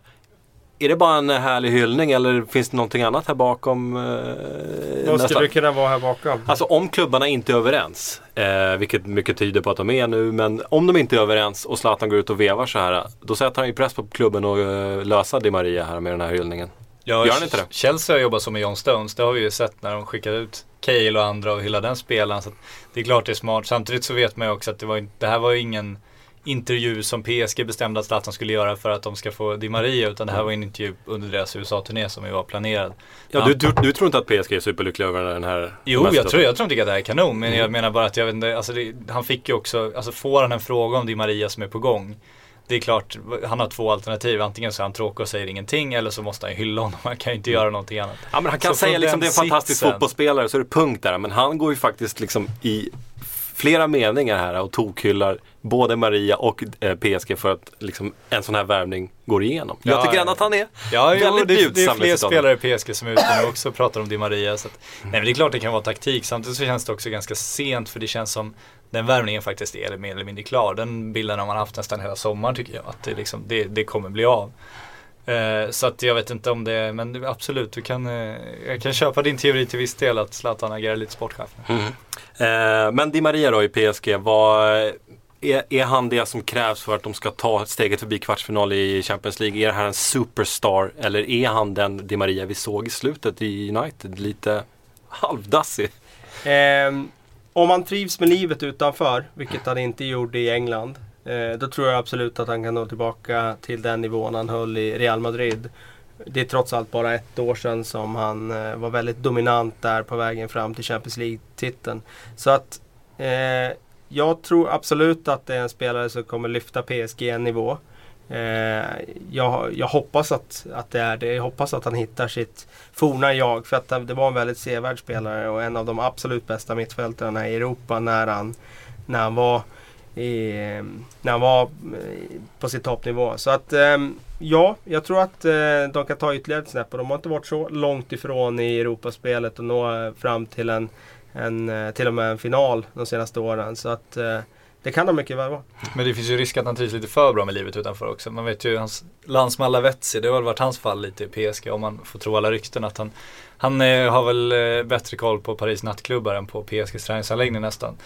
är det bara en härlig hyllning eller finns det någonting annat här bakom? Eh, Vad skulle det kunna vara här bakom? Alltså om klubbarna inte är överens, eh, vilket mycket tyder på att de är nu, men om de inte är överens och Zlatan går ut och vevar så här, då sätter han ju press på klubben att eh, lösa Di Maria här med den här hyllningen. Ja, Gör han inte det? Chelsea har jobbat så med John Stones. Det har vi ju sett när de skickade ut Cale och andra och hela den spelaren. Så det är klart det är smart. Samtidigt så vet man ju också att det, var, det här var ju ingen intervju som PSG bestämde att Zlatan skulle göra för att de ska få Di Maria. Utan det här var en intervju under deras USA-turné som ju var planerad. Ja, du, du, du tror inte att PSG är superlyckliga över den här? Jo, jag tror, jag tror inte att det här är kanon. Men Mm. jag menar bara att jag vet inte, alltså det, han fick ju också, alltså får han en fråga om Di Maria som är på gång. Det är klart, han har två alternativ. Antingen så är han tråkig och säger ingenting eller så måste han hylla honom. Han kan ju inte göra någonting annat. Ja men han kan Så säga liksom det är en fantastisk sitsen- fotbollsspelare så är det punkt där. Men han går ju faktiskt liksom i flera meningar här och tokhyllar både Maria och eh, PSG för att liksom en sån här värvning går igenom. Jag Ja, tycker ja. ändå att han är Ja, jo, väldigt det, det är fler spelare i PSG som är ute nu också och pratar om Di Maria. Så att, nej men det är klart det kan vara taktik. Samtidigt så känns det också ganska sent för det känns som den värvningen faktiskt är mer eller mindre klar. Den bilden har man haft nästan hela sommaren tycker jag. Att det, liksom, det, det kommer bli av. Eh, så att jag vet inte om det, men det- absolut, du kan, eh, jag kan köpa din teori till viss del att Zlatan agerar lite sportchef. Eh, men Di Maria då i PSG, vad, är, är han det som krävs för att de ska ta steget förbi kvartsfinal i Champions League? Är det här en superstar eller är han den Di Maria vi såg i slutet i United? Lite halvdassig. Om han trivs med livet utanför, vilket han inte gjorde i England. Eh, då tror jag absolut att han kan nå tillbaka till den nivån han höll i Real Madrid. Det är trots allt bara ett år sedan som han eh, var väldigt dominant där på vägen fram till Champions League-titeln. Så att eh, jag tror absolut att det är en spelare som kommer lyfta PSG en nivå. Eh, jag, jag hoppas att, att det är det. Jag hoppas att han hittar sitt forna jag. För att det var en väldigt sevärd spelare och en av de absolut bästa mittfältarna i Europa när han, när han var i, när han var eh, på sin toppnivå. Så att ehm, ja, jag tror att eh, de kan ta ytterligare ett snäpp och de har inte varit så långt ifrån i Europaspelet och nå fram till en, en eh, till och med en final de senaste åren. Så att eh, det kan de mycket väl vara. Men det finns ju risk att han trivs lite för bra med livet utanför också. Man vet ju hans landsman Lavetzi, det har väl varit hans fall lite i PSG om man får tro alla rykten att han Han eh, har väl eh, bättre koll på Paris nattklubbar än på PSGs träningsanläggning nästan.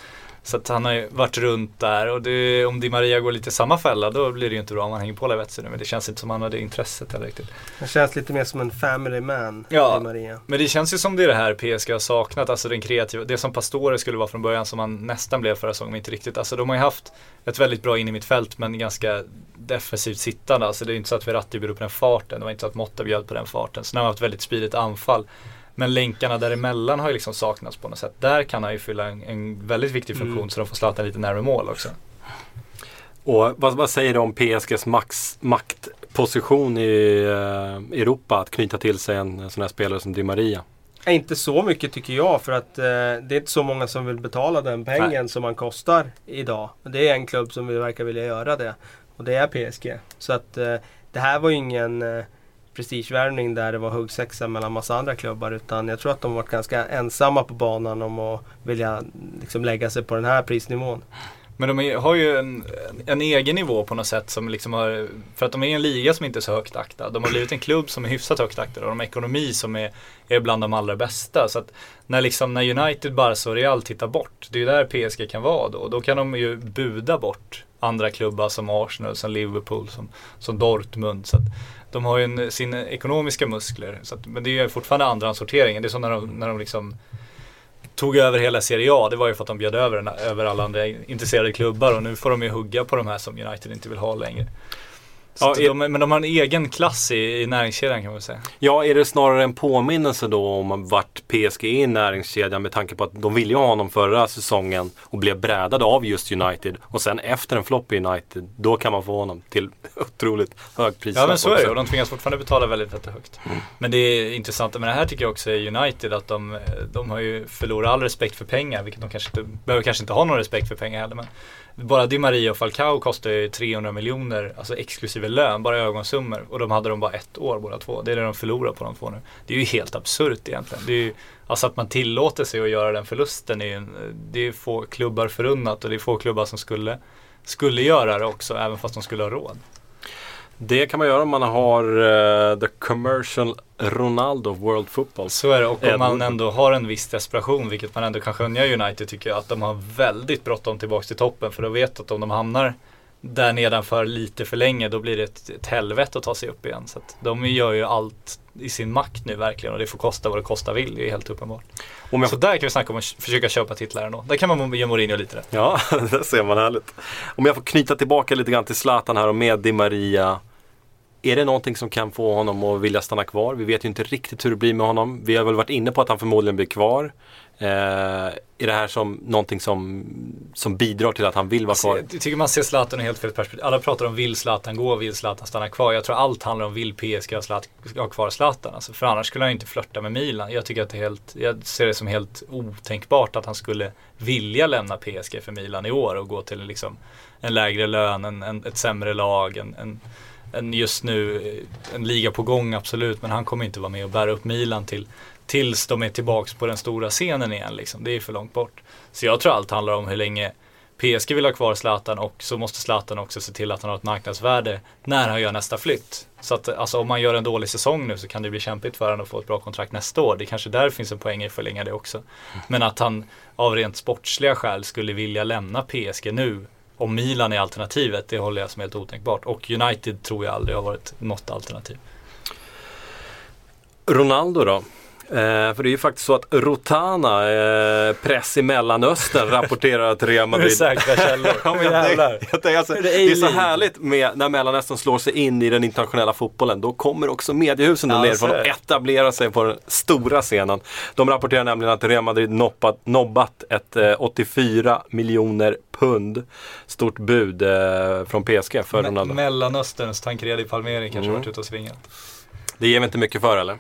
Så att han har ju varit runt där och det, om Di Maria går lite i samma fälla då blir det ju inte bra om han hänger på Lavetzi nu. Men det känns inte som han har det intresset heller riktigt. Han känns lite mer som en family man, Ja. Di Maria. Men det känns ju som det är det här PSG har saknat, alltså den kreativa, det som Pastore skulle vara från början som han nästan blev förra säsongen, men inte riktigt. Alltså de har ju haft ett väldigt bra in i mitt fält men ganska defensivt sittande. Alltså det är inte så att Verratti bjöd på den farten, det var inte så att Motta bjöd på den farten. Sen har han haft väldigt speedigt anfall. Men länkarna däremellan har ju liksom saknats på något sätt. Där kan han ju fylla en, en väldigt viktig funktion Mm. så de får Zlatan lite närmare mål också. Och vad, vad säger du om PSGs max, maktposition i eh, Europa att knyta till sig en, sån här spelare som Di Maria? Inte så mycket tycker jag för att eh, det är inte så många som vill betala den pengen som man kostar idag. Det är en klubb som verkar vilja göra det. Och det är PSG. Så att eh, det här var ju ingen eh, prestigevärvning där det var huggsexa mellan massa andra klubbar. Utan jag tror att de varit ganska ensamma på banan om att vilja liksom, lägga sig på den här prisnivån. Men de är, har ju en, en egen nivå på något sätt som liksom har, för att de är en liga som inte är så högt aktad. De har blivit en klubb som är hyfsat högt aktad och de har ekonomi som är, är bland de allra bästa. Så att när, liksom, när United, Barca och Real tittar bort, det är ju där PSG kan vara då. Då kan de ju buda bort andra klubbar som Arsenal, som Liverpool, som, som Dortmund. Så att de har ju en, sina ekonomiska muskler. Så att, men det är ju fortfarande andrahandssorteringen. Det är som när de, när de liksom tog över hela Serie A, det var ju för att de bjöd över, över alla andra intresserade klubbar och nu får de ju hugga på de här som United inte vill ha längre. Ja, de, men de har en egen klass i, i näringskedjan kan man säga. Ja, är det snarare en påminnelse då om vart PSG är i näringskedjan med tanke på att de ville ju ha honom förra säsongen och blev brädade av just United. Och sen efter en flopp i United, då kan man få honom till *laughs* otroligt hög prislapp Ja men så är det och de tvingas fortfarande betala väldigt, väldigt högt. Men det är intressant med det här tycker jag också är United att de, de har ju förlorat all respekt för pengar, vilket de kanske inte, behöver kanske inte ha någon respekt för pengar heller. Men bara Di Maria och Falcao kostar ju 300 miljoner, alltså exklusive lön, bara ögonsummor. Och de hade de bara ett år båda två. Det är det de förlorar på de två nu. Det är ju helt absurt egentligen. Det är ju, alltså att man tillåter sig att göra den förlusten är ju, det är få klubbar förunnat och det är få klubbar som skulle, skulle göra det också, även fast de skulle ha råd. Det kan man göra om man har eh, the commercial Ronaldo of World Football. Så är det och om Edward. man ändå har en viss desperation, vilket man ändå kan skönja i United tycker jag, att de har väldigt bråttom tillbaks till toppen. För de vet att om de hamnar där nedanför lite för länge då blir det ett, ett helvete att ta sig upp igen. Så de gör ju allt i sin makt nu verkligen och det får kosta vad det kosta vill. Det är helt uppenbart. Om jag Så där kan vi snacka om att försöka köpa titlar ändå. Där kan man ge Mourinho lite rätt. Ja, *laughs* det ser man härligt. Om jag får knyta tillbaka lite grann till Zlatan här och med Di Maria. Är det någonting som kan få honom att vilja stanna kvar? Vi vet ju inte riktigt hur det blir med honom. Vi har väl varit inne på att han förmodligen blir kvar. Eh, är det här som någonting som, som bidrar till att han vill vara kvar? Jag tycker man ser Zlatan i helt fel perspektiv. Alla pratar om vill Zlatan gå, vill Zlatan stanna kvar. Jag tror allt handlar om vill PSG ha, kvar Zlatan. Alltså, för annars skulle han inte flörta med Milan. Jag tycker att det är helt, jag ser det som helt otänkbart att han skulle vilja lämna PSG för Milan i år och gå till liksom en lägre lön, en, en, ett sämre lag, en, en, en just nu en liga på gång absolut. Men han kommer inte vara med och bära upp Milan till tills de är tillbaks på den stora scenen igen. Liksom. Det är för långt bort. Så jag tror allt handlar om hur länge PSG vill ha kvar Zlatan och så måste Zlatan också se till att han har ett marknadsvärde när han gör nästa flytt. Så att alltså, om man gör en dålig säsong nu så kan det bli kämpigt för honom att få ett bra kontrakt nästa år. Det kanske där finns en poäng i att förlänga det också. Men att han av rent sportsliga skäl skulle vilja lämna PSG nu om Milan är alternativet, det håller jag som helt otänkbart. Och United tror jag aldrig har varit något alternativ. Ronaldo då? Eh, för det är ju faktiskt så att Rotana, eh, press i Mellanöstern, rapporterar att Real Madrid... *laughs* Säkra källor. *laughs* Ja, jag jag tänker alltså, Det är så härligt med när Mellanöstern slår sig in i den internationella fotbollen. Då kommer också mediehusen Ja, nerifrån och är det. etablera sig på den stora scenen. De rapporterar nämligen att Real Madrid noppat, nobbat ett eh, 84 miljoner pund stort bud eh, från PSG för Me- Ronaldo. Mellanösterns Tancredi Palmeri kanske Mm. varit ute och svingat. Det ger vi inte mycket för eller?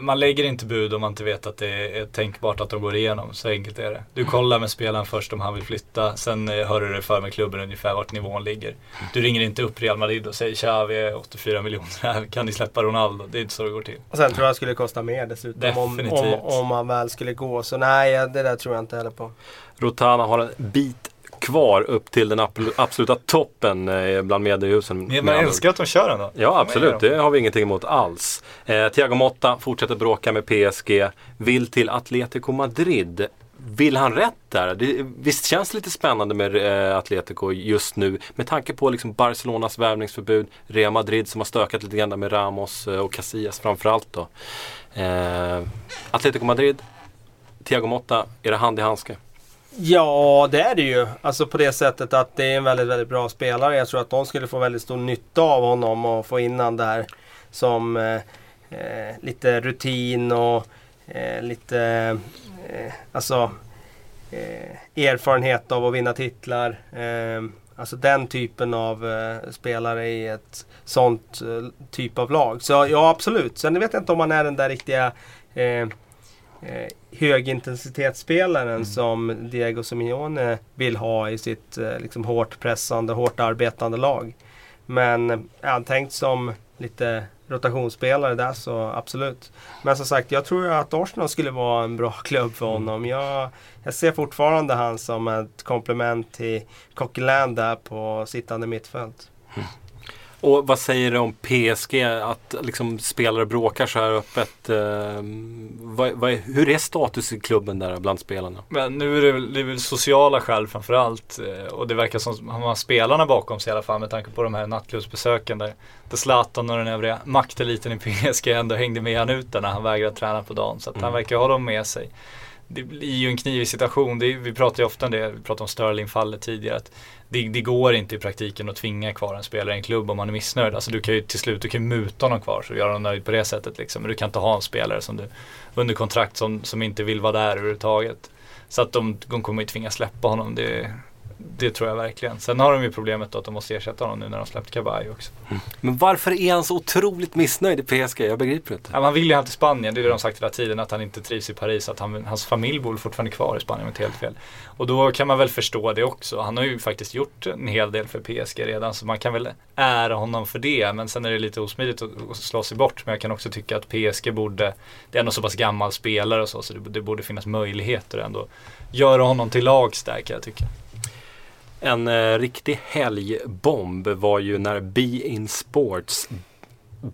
Man lägger inte bud om man inte vet att det är tänkbart att de går igenom. Så enkelt är det. Du kollar med spelaren först om han vill flytta. Sen eh, hör du dig för med klubben ungefär vart nivån ligger. Du ringer inte upp Real Madrid och säger tja vi är 84 miljoner här. Kan ni släppa Ronaldo? Det är inte så det går till. Och sen tror jag det skulle kosta mer dessutom om, om, om han väl skulle gå. Så nej, det där tror jag inte heller på. Rotana har en bit kvar upp till den absoluta toppen eh, bland mediehusen. Men andra älskar att de kör ändå. Ja absolut, det har vi ingenting emot alls. Eh, Thiago Motta fortsätter bråka med PSG, vill till Atletico Madrid. Vill han rätt där? Det, visst känns det lite spännande med eh, Atletico just nu med tanke på liksom Barcelonas värvningsförbud, Real Madrid som har stökat lite grann med Ramos eh, och Casillas framförallt då. Eh, Atletico Madrid, Thiago Motta, är det hand i handske? Ja, det är det ju. Alltså på det sättet att det är en väldigt, väldigt bra spelare. Jag tror att de skulle få väldigt stor nytta av honom och få in han där som eh, eh lite rutin och eh, lite eh, alltså eh, erfarenhet av att vinna titlar. Eh, alltså den typen av eh, spelare i ett sånt eh, typ av lag. Så ja, absolut. Sen vet jag inte om han är den där riktiga eh, eh, eh, högintensitetsspelaren som Diego Simeone vill ha i sitt eh, liksom hårt pressande, hårt arbetande lag. Men är han tänkt som lite rotationsspelare där så absolut. Men som sagt, jag tror att Arsenal skulle vara en bra *laughs* klubb för honom. Jag, jag ser fortfarande han som ett komplement till Coquelin där på sittande mittfält. Och vad säger du om PSG? Att liksom spelare bråkar så här öppet. Eh, vad, vad, hur är status i klubben där bland spelarna? Men nu är det, det är väl sociala skäl framförallt. eh, Och det verkar som att han har spelarna bakom sig i alla fall med tanke på de här nattklubbsbesöken där, där Zlatan och den övriga makteliten i PSG ändå hängde med han ut där när han vägrade träna på dagen. Så att han Mm. verkar ha dem med sig. Det blir ju en knivig situation. Det är, vi pratar ju ofta om det, vi pratade om Sterling-fallet tidigare. Att det, det går inte i praktiken att tvinga kvar en spelare i en klubb om man är missnöjd. Alltså du kan ju till slut, du kan muta honom kvar så göra honom nöjd på det sättet liksom. Men du kan inte ha en spelare som du under kontrakt som, som inte vill vara där överhuvudtaget. Så att de, de kommer ju tvingas släppa honom. Det, det tror jag verkligen. Sen har de ju problemet då att de måste ersätta honom nu när de släppt Kabay också. Men varför är han så otroligt missnöjd i PSG? Jag begriper inte. Ja, man vill ju han till Spanien, det är det de sagt hela tiden, att han inte trivs i Paris. Att han, hans familj bor fortfarande kvar i Spanien, om inte helt fel. Och då kan man väl förstå det också. Han har ju faktiskt gjort en hel del för PSG redan, så man kan väl ära honom för det. Men sen är det lite osmidigt att, att slå sig bort. Men jag kan också tycka att PSG borde, det är ändå så pass gammal spelare och så, så det, det borde finnas möjligheter ändå. Göra honom till lags där kan jag tycka. En eh, riktig helgbomb var ju när Be In Sports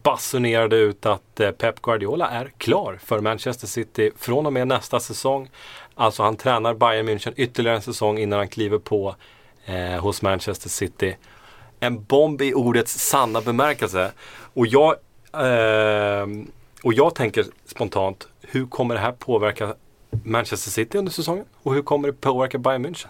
basunerade ut att eh, Pep Guardiola är klar för Manchester City från och med nästa säsong. Alltså han tränar Bayern München ytterligare en säsong innan han kliver på eh, hos Manchester City. en bomb i ordets sanna bemärkelse. Och jag, eh, och jag tänker spontant, hur kommer det här påverka Manchester City under säsongen? Och hur kommer det påverka Bayern München?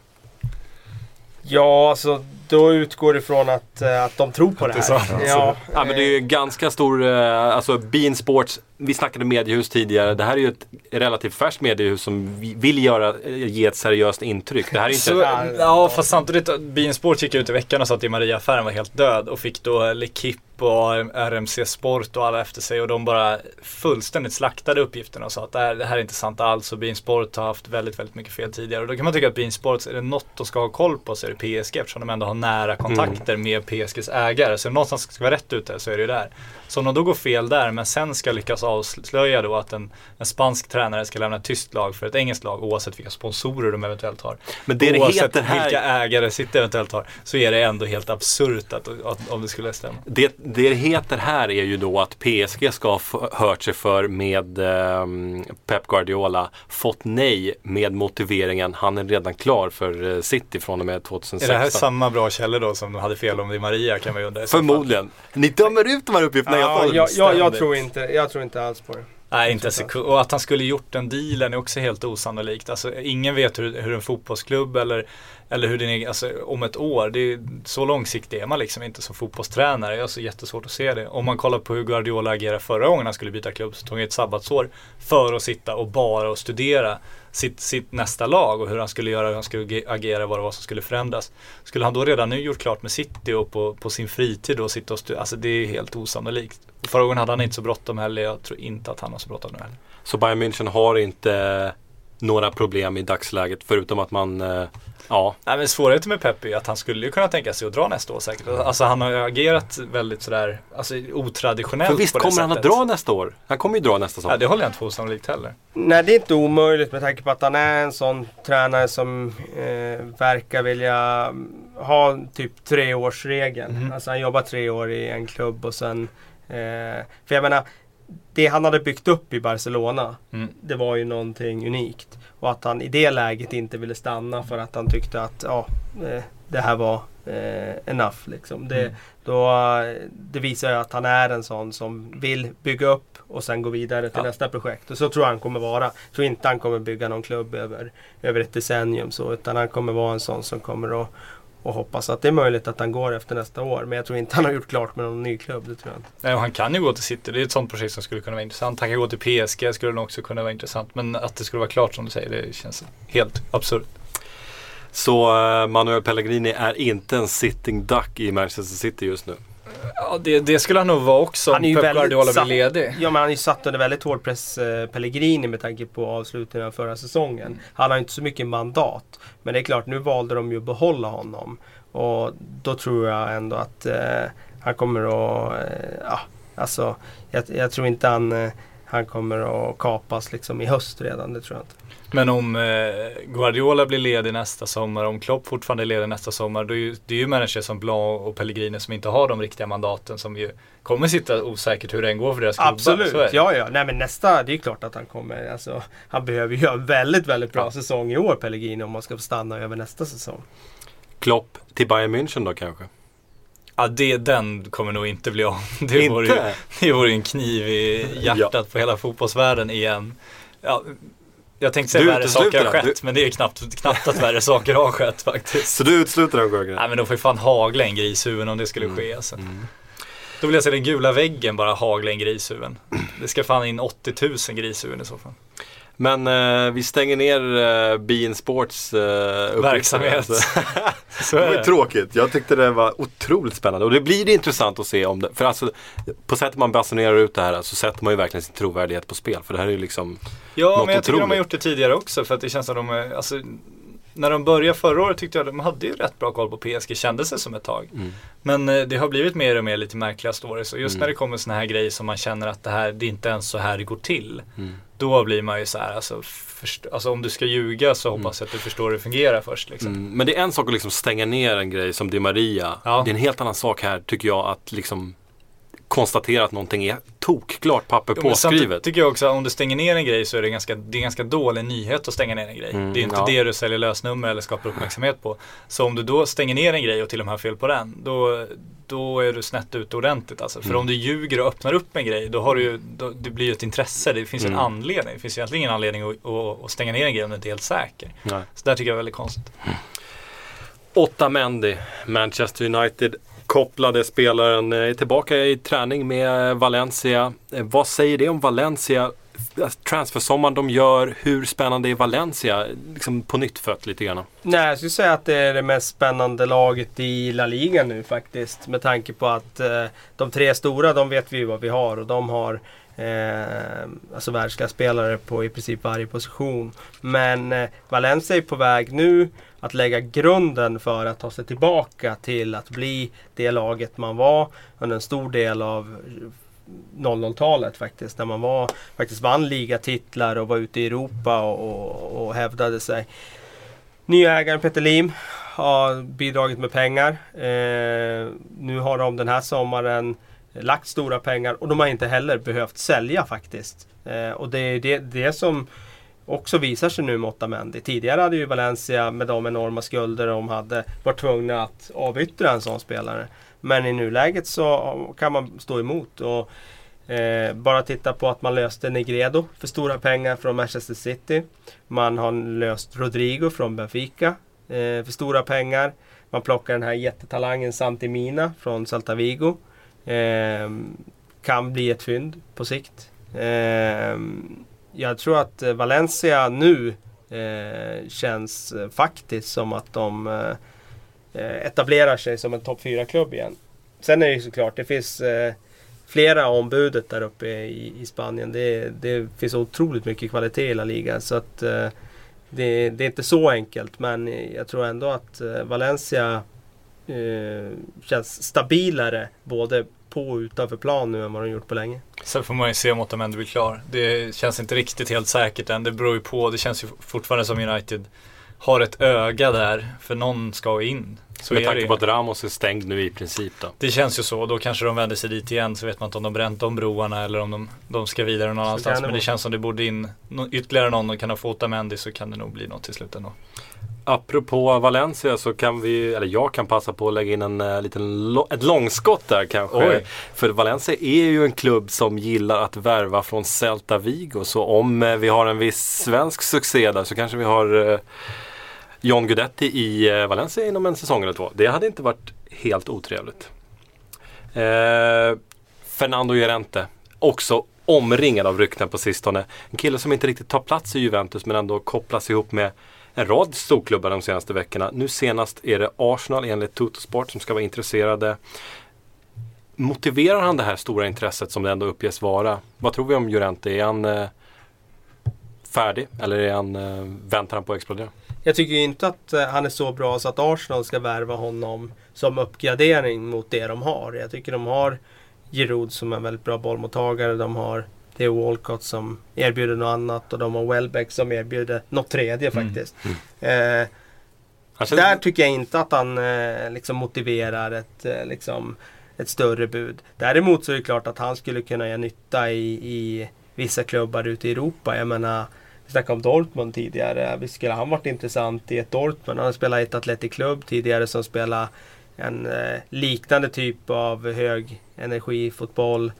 Ja, alltså då utgår det ifrån att, eh, att de tror på det det är här. sant. Ja, Ja men det är ju ganska stor, eh, alltså Bean Sports, vi snackade mediehus tidigare. Det här är ju ett relativt färskt mediehus som vi- vill göra, eh, ge ett seriöst intryck. Det här är inte... Så, ja fast samtidigt, Bein Sport gick ut i veckan och sa att Maria-affären var helt död och fick då L'Equipe och RMC Sport och alla efter sig och de bara fullständigt slaktade uppgifterna och sa att det här, det här är inte sant alls och Bein Sport har haft väldigt, väldigt mycket fel tidigare. Och då kan man tycka att Bein Sport, är det något de ska ha koll på så är det PSG eftersom de ändå har nära kontakter med PSGs ägare. Så någonstans ska vara rätt ute så är det ju där. Så om de då går fel där men sen ska lyckas avslöja då att en, en spansk tränare ska lämna ett tyst lag för ett engelskt lag oavsett vilka sponsorer de eventuellt har. Men det det Oavsett heter här... vilka ägare City eventuellt har så är det ändå helt absurt att, att, om det skulle stämma. Det, det heter här är ju då att PSG ska ha hört sig för med ehm, Pep Guardiola. Fått nej med motiveringen han är redan klar för eh, City från och med Är 2016. det här samma bra källor då som de hade fel om Di Maria kan man ju undra. Förmodligen. Ni dömer ut de här uppgifterna. ja, jag jag, jag, tror inte, jag tror inte alls på det. Nej, inte ens, sekund. och att han skulle gjort den dealen är också helt osannolikt. Alltså, ingen vet hur, hur en fotbollsklubb eller, eller hur din alltså, om ett år, det är, så långsiktig är man liksom inte som fotbollstränare. Jag har så jättesvårt att se det. Om man kollar på hur Guardiola agerade förra gången han skulle byta klubb så tog han ett sabbatsår för att sitta och bara och studera sitt, sitt nästa lag och hur han skulle göra, hur han skulle agera, vad det var som skulle förändras. Skulle han då redan nu gjort klart med City och på, på sin fritid och sitta och studera, alltså det är helt osannolikt. Förra gången hade han inte så bråttom heller, jag tror inte att han har så bråttom nu heller. Så Bayern München har inte några problem i dagsläget förutom att man, eh, ja, Nej men svårigheten med Pep är att han skulle ju kunna tänka sig att dra nästa år säkert. Alltså han har ju agerat väldigt sådär, alltså otraditionellt för visst på det kommer han att sättet. dra nästa år. Han kommer ju dra nästa säsong. Ja det håller jag inte för osannolikt heller. Nej, det är inte omöjligt med tanke på att han är en sån tränare som eh, verkar vilja mm, ha typ treårsregeln. Mhm. Alltså han jobbar tre år i en klubb och sen... Eh, för jag menar, det han hade byggt upp i Barcelona, Mm. det var ju någonting unikt. Och att han i det läget inte ville stanna för att han tyckte att ja, eh, det här var eh, enough. Liksom. Det, Mm. då, det visar ju att han är en sån som vill bygga upp och sen gå vidare till Ja. nästa projekt. Och så tror jag han kommer vara. Jag tror inte han kommer bygga någon klubb över, över ett decennium så. Utan han kommer vara en sån som kommer att och hoppas att det är möjligt att han går efter nästa år. Men jag tror inte han har gjort klart med någon ny klubb. Det tror jag inte. Nej och han kan ju gå till City, det är ett sånt projekt som skulle kunna vara intressant. Han kan gå till PSG, skulle nog också kunna vara intressant. Men att det skulle vara klart som du säger, det känns helt absurt. Så eh, Manuel Pellegrini är inte en sitting duck i Manchester City just nu. Ja det, det skulle han nog vara också om Pep Guardiola blir ledig. Ja men han är ju satt under väldigt hård press eh, Pellegrini med tanke på avslutningen av förra säsongen. Han har ju inte så mycket mandat. Men det är klart, nu valde de ju att behålla honom. Och då tror jag ändå att eh, han kommer att... Eh, ja, alltså, jag, jag tror inte han, eh, han kommer att kapas liksom i höst redan. Det tror jag inte. Men om eh, Guardiola blir ledig nästa sommar, om Klopp fortfarande är ledig nästa sommar, då är ju, det är ju människor som Blanc och Pellegrini som inte har de riktiga mandaten som ju kommer sitta osäkert hur det än går för deras klubbar. Absolut, Så är det. ja ja. Nej men nästa, det är klart att han kommer. Alltså, han behöver ju göra en väldigt, väldigt bra Ja. säsong i år Pellegrini om man ska få stanna över nästa säsong. Klopp till Bayern München då kanske? Ja, det, den kommer nog inte bli av. *laughs* Det Inte? vore, ju, det vore en kniv i hjärtat Ja. på hela fotbollsvärlden igen. Ja, jag tänkte säga Du värre saker har skett, men det är knappt, knappt att värre saker har skett faktiskt. Så du utesluter den Sjögren? Nej men då får ju fan hagla en grishuvud om det skulle ske alltså. Då vill jag se den gula väggen bara hagla en grishuvuden. Det ska fan in 80 000 grishuvuden i så fall. Men eh, vi stänger ner eh, Bein Sports eh. Verksamhet. Alltså. *laughs* Så Det var ju tråkigt. Jag tyckte det var otroligt spännande. Och det blir det intressant att se om det. För alltså, på sättet man basunerar ut det här så sätter man ju verkligen sin trovärdighet på spel. För det här är ju liksom Ja, Något men jag tycker de har otroligt. gjort det tidigare också för att det känns som de alltså när de började förra året tyckte jag de hade ju rätt bra koll på PSG, kändes det som ett tag. Mm. Men eh, det har blivit mer och mer lite märkliga stories och just Mm. när det kommer såna här grejer som man känner att det här, det är inte ens så här det går till. Mm. Då blir man ju så här, alltså, först, alltså om du ska ljuga så hoppas jag att du förstår hur det fungerar först liksom. Mm, men det är en sak att liksom stänga ner en grej som Di Maria. Ja. Det är en helt annan sak här tycker jag att liksom konstatera att någonting är tokklart papper Jo, påskrivet. tycker jag också att om du stänger ner en grej så är det ganska, det är ganska dålig nyhet att stänga ner en grej. Mm, det är inte ja. det du säljer lösnummer eller skapar uppmärksamhet på. Så om du då stänger ner en grej och till och med har fel på den, då, då är du snett ute ordentligt. Alltså. För Mm. om du ljuger och öppnar upp en grej, då har du ju, då, det blir ju ett intresse. Det finns Mm. en anledning. Det finns egentligen ingen anledning att, att, att stänga ner en grej om du inte är helt säker. Nej. Så där tycker jag är väldigt konstigt. Åtta Mendy, Manchester United kopplade spelaren är tillbaka i träning med Valencia. Eh, vad säger det om Valencia? Alltså, transfersommaren de gör, hur spännande är Valencia? Liksom på nytt fött lite grann. Nej, jag skulle säga att det är det mest spännande laget i La Liga nu faktiskt. Med tanke på att eh, de tre stora, de vet vi ju vad vi har och de har eh, alltså världsklasspelare på i princip varje position. Men eh, Valencia är på väg nu att lägga grunden för att ta sig tillbaka till att bli det laget man var under en stor del av 00-talet faktiskt. När man var, faktiskt vann ligatitlar och var ute i Europa och, och, och hävdade sig. Nya ägaren Peter Lim har bidragit med pengar. Eh, nu har de den här sommaren lagt stora pengar och de har inte heller behövt sälja faktiskt. Eh, och det är det, det som också visar sig nu med Otamendi. Tidigare hade ju Valencia med de enorma skulder de hade varit tvungna att avyttra en sån spelare. Men i nuläget så kan man stå emot. Och Eh, bara titta på att man löste Negredo för stora pengar från Manchester City. Man har löst Rodrigo från Benfica eh, för stora pengar. Man plockar den här jättetalangen Santimina från Celta Vigo. Eh, kan bli ett fynd på sikt. Eh, jag tror att eh, Valencia nu eh, känns eh, faktiskt som att de eh, eh, etablerar sig som en topp 4-klubb igen. Sen är det ju såklart, det finns eh, flera ombudet där uppe i, i Spanien. Det, det finns otroligt mycket kvalitet i La Liga. Så att eh, det, det är inte så enkelt. Men jag tror ändå att eh, Valencia eh, känns stabilare både på utanför plan nu än vad de gjort på länge. Sen får man ju se om Otamendi blir klar. Det känns inte riktigt helt säkert än. Det beror ju på. Det känns ju fortfarande som United har ett öga där. För någon ska in. Så med är tanke på att Ramos är stängd nu i princip då. Det känns ju så. Då kanske de vänder sig dit igen. Så vet man inte om de bränt de broarna eller om de, de ska vidare någon annanstans. Men det känns som det borde in ytterligare någon och kan de få Otamendi så kan det nog bli något till slut ändå. Apropå Valencia så kan vi, eller jag kan passa på att lägga in en uh, liten, lo- ett långskott där kanske. Oj. För Valencia är ju en klubb som gillar att värva från Celta Vigo. Så om eh, vi har en viss svensk succé där så kanske vi har eh, John Guidetti i eh, Valencia inom en säsong eller två. Det hade inte varit helt otrevligt. Eh, Fernando Llorente, också omringad av rykten på sistone. En kille som inte riktigt tar plats i Juventus men ändå kopplas ihop med en rad storklubbar de senaste veckorna. Nu senast är det Arsenal enligt Totosport som ska vara intresserade. Motiverar han det här stora intresset som det ändå uppges vara? Vad tror vi om Llorente? Är han eh, färdig eller är han, eh, väntar han på att explodera? Jag tycker inte att eh, han är så bra så att Arsenal ska värva honom som uppgradering mot det de har. Jag tycker de har Giroud som är en väldigt bra bollmottagare. De har Theo Walcott som erbjuder något annat och de har Welbeck som erbjuder något tredje Mm. faktiskt. Eh, Han känns- där tycker jag inte att han eh, liksom motiverar ett, eh, liksom, ett större bud. Däremot så är det klart att han skulle kunna göra nytta i, i vissa klubbar ute i Europa. Jag menar, vi snackade om Dortmund tidigare. Visst skulle han varit intressant i ett Dortmund? Han har spelat i ett Athletic Club tidigare som spelar en eh, liknande typ av hög energifotboll.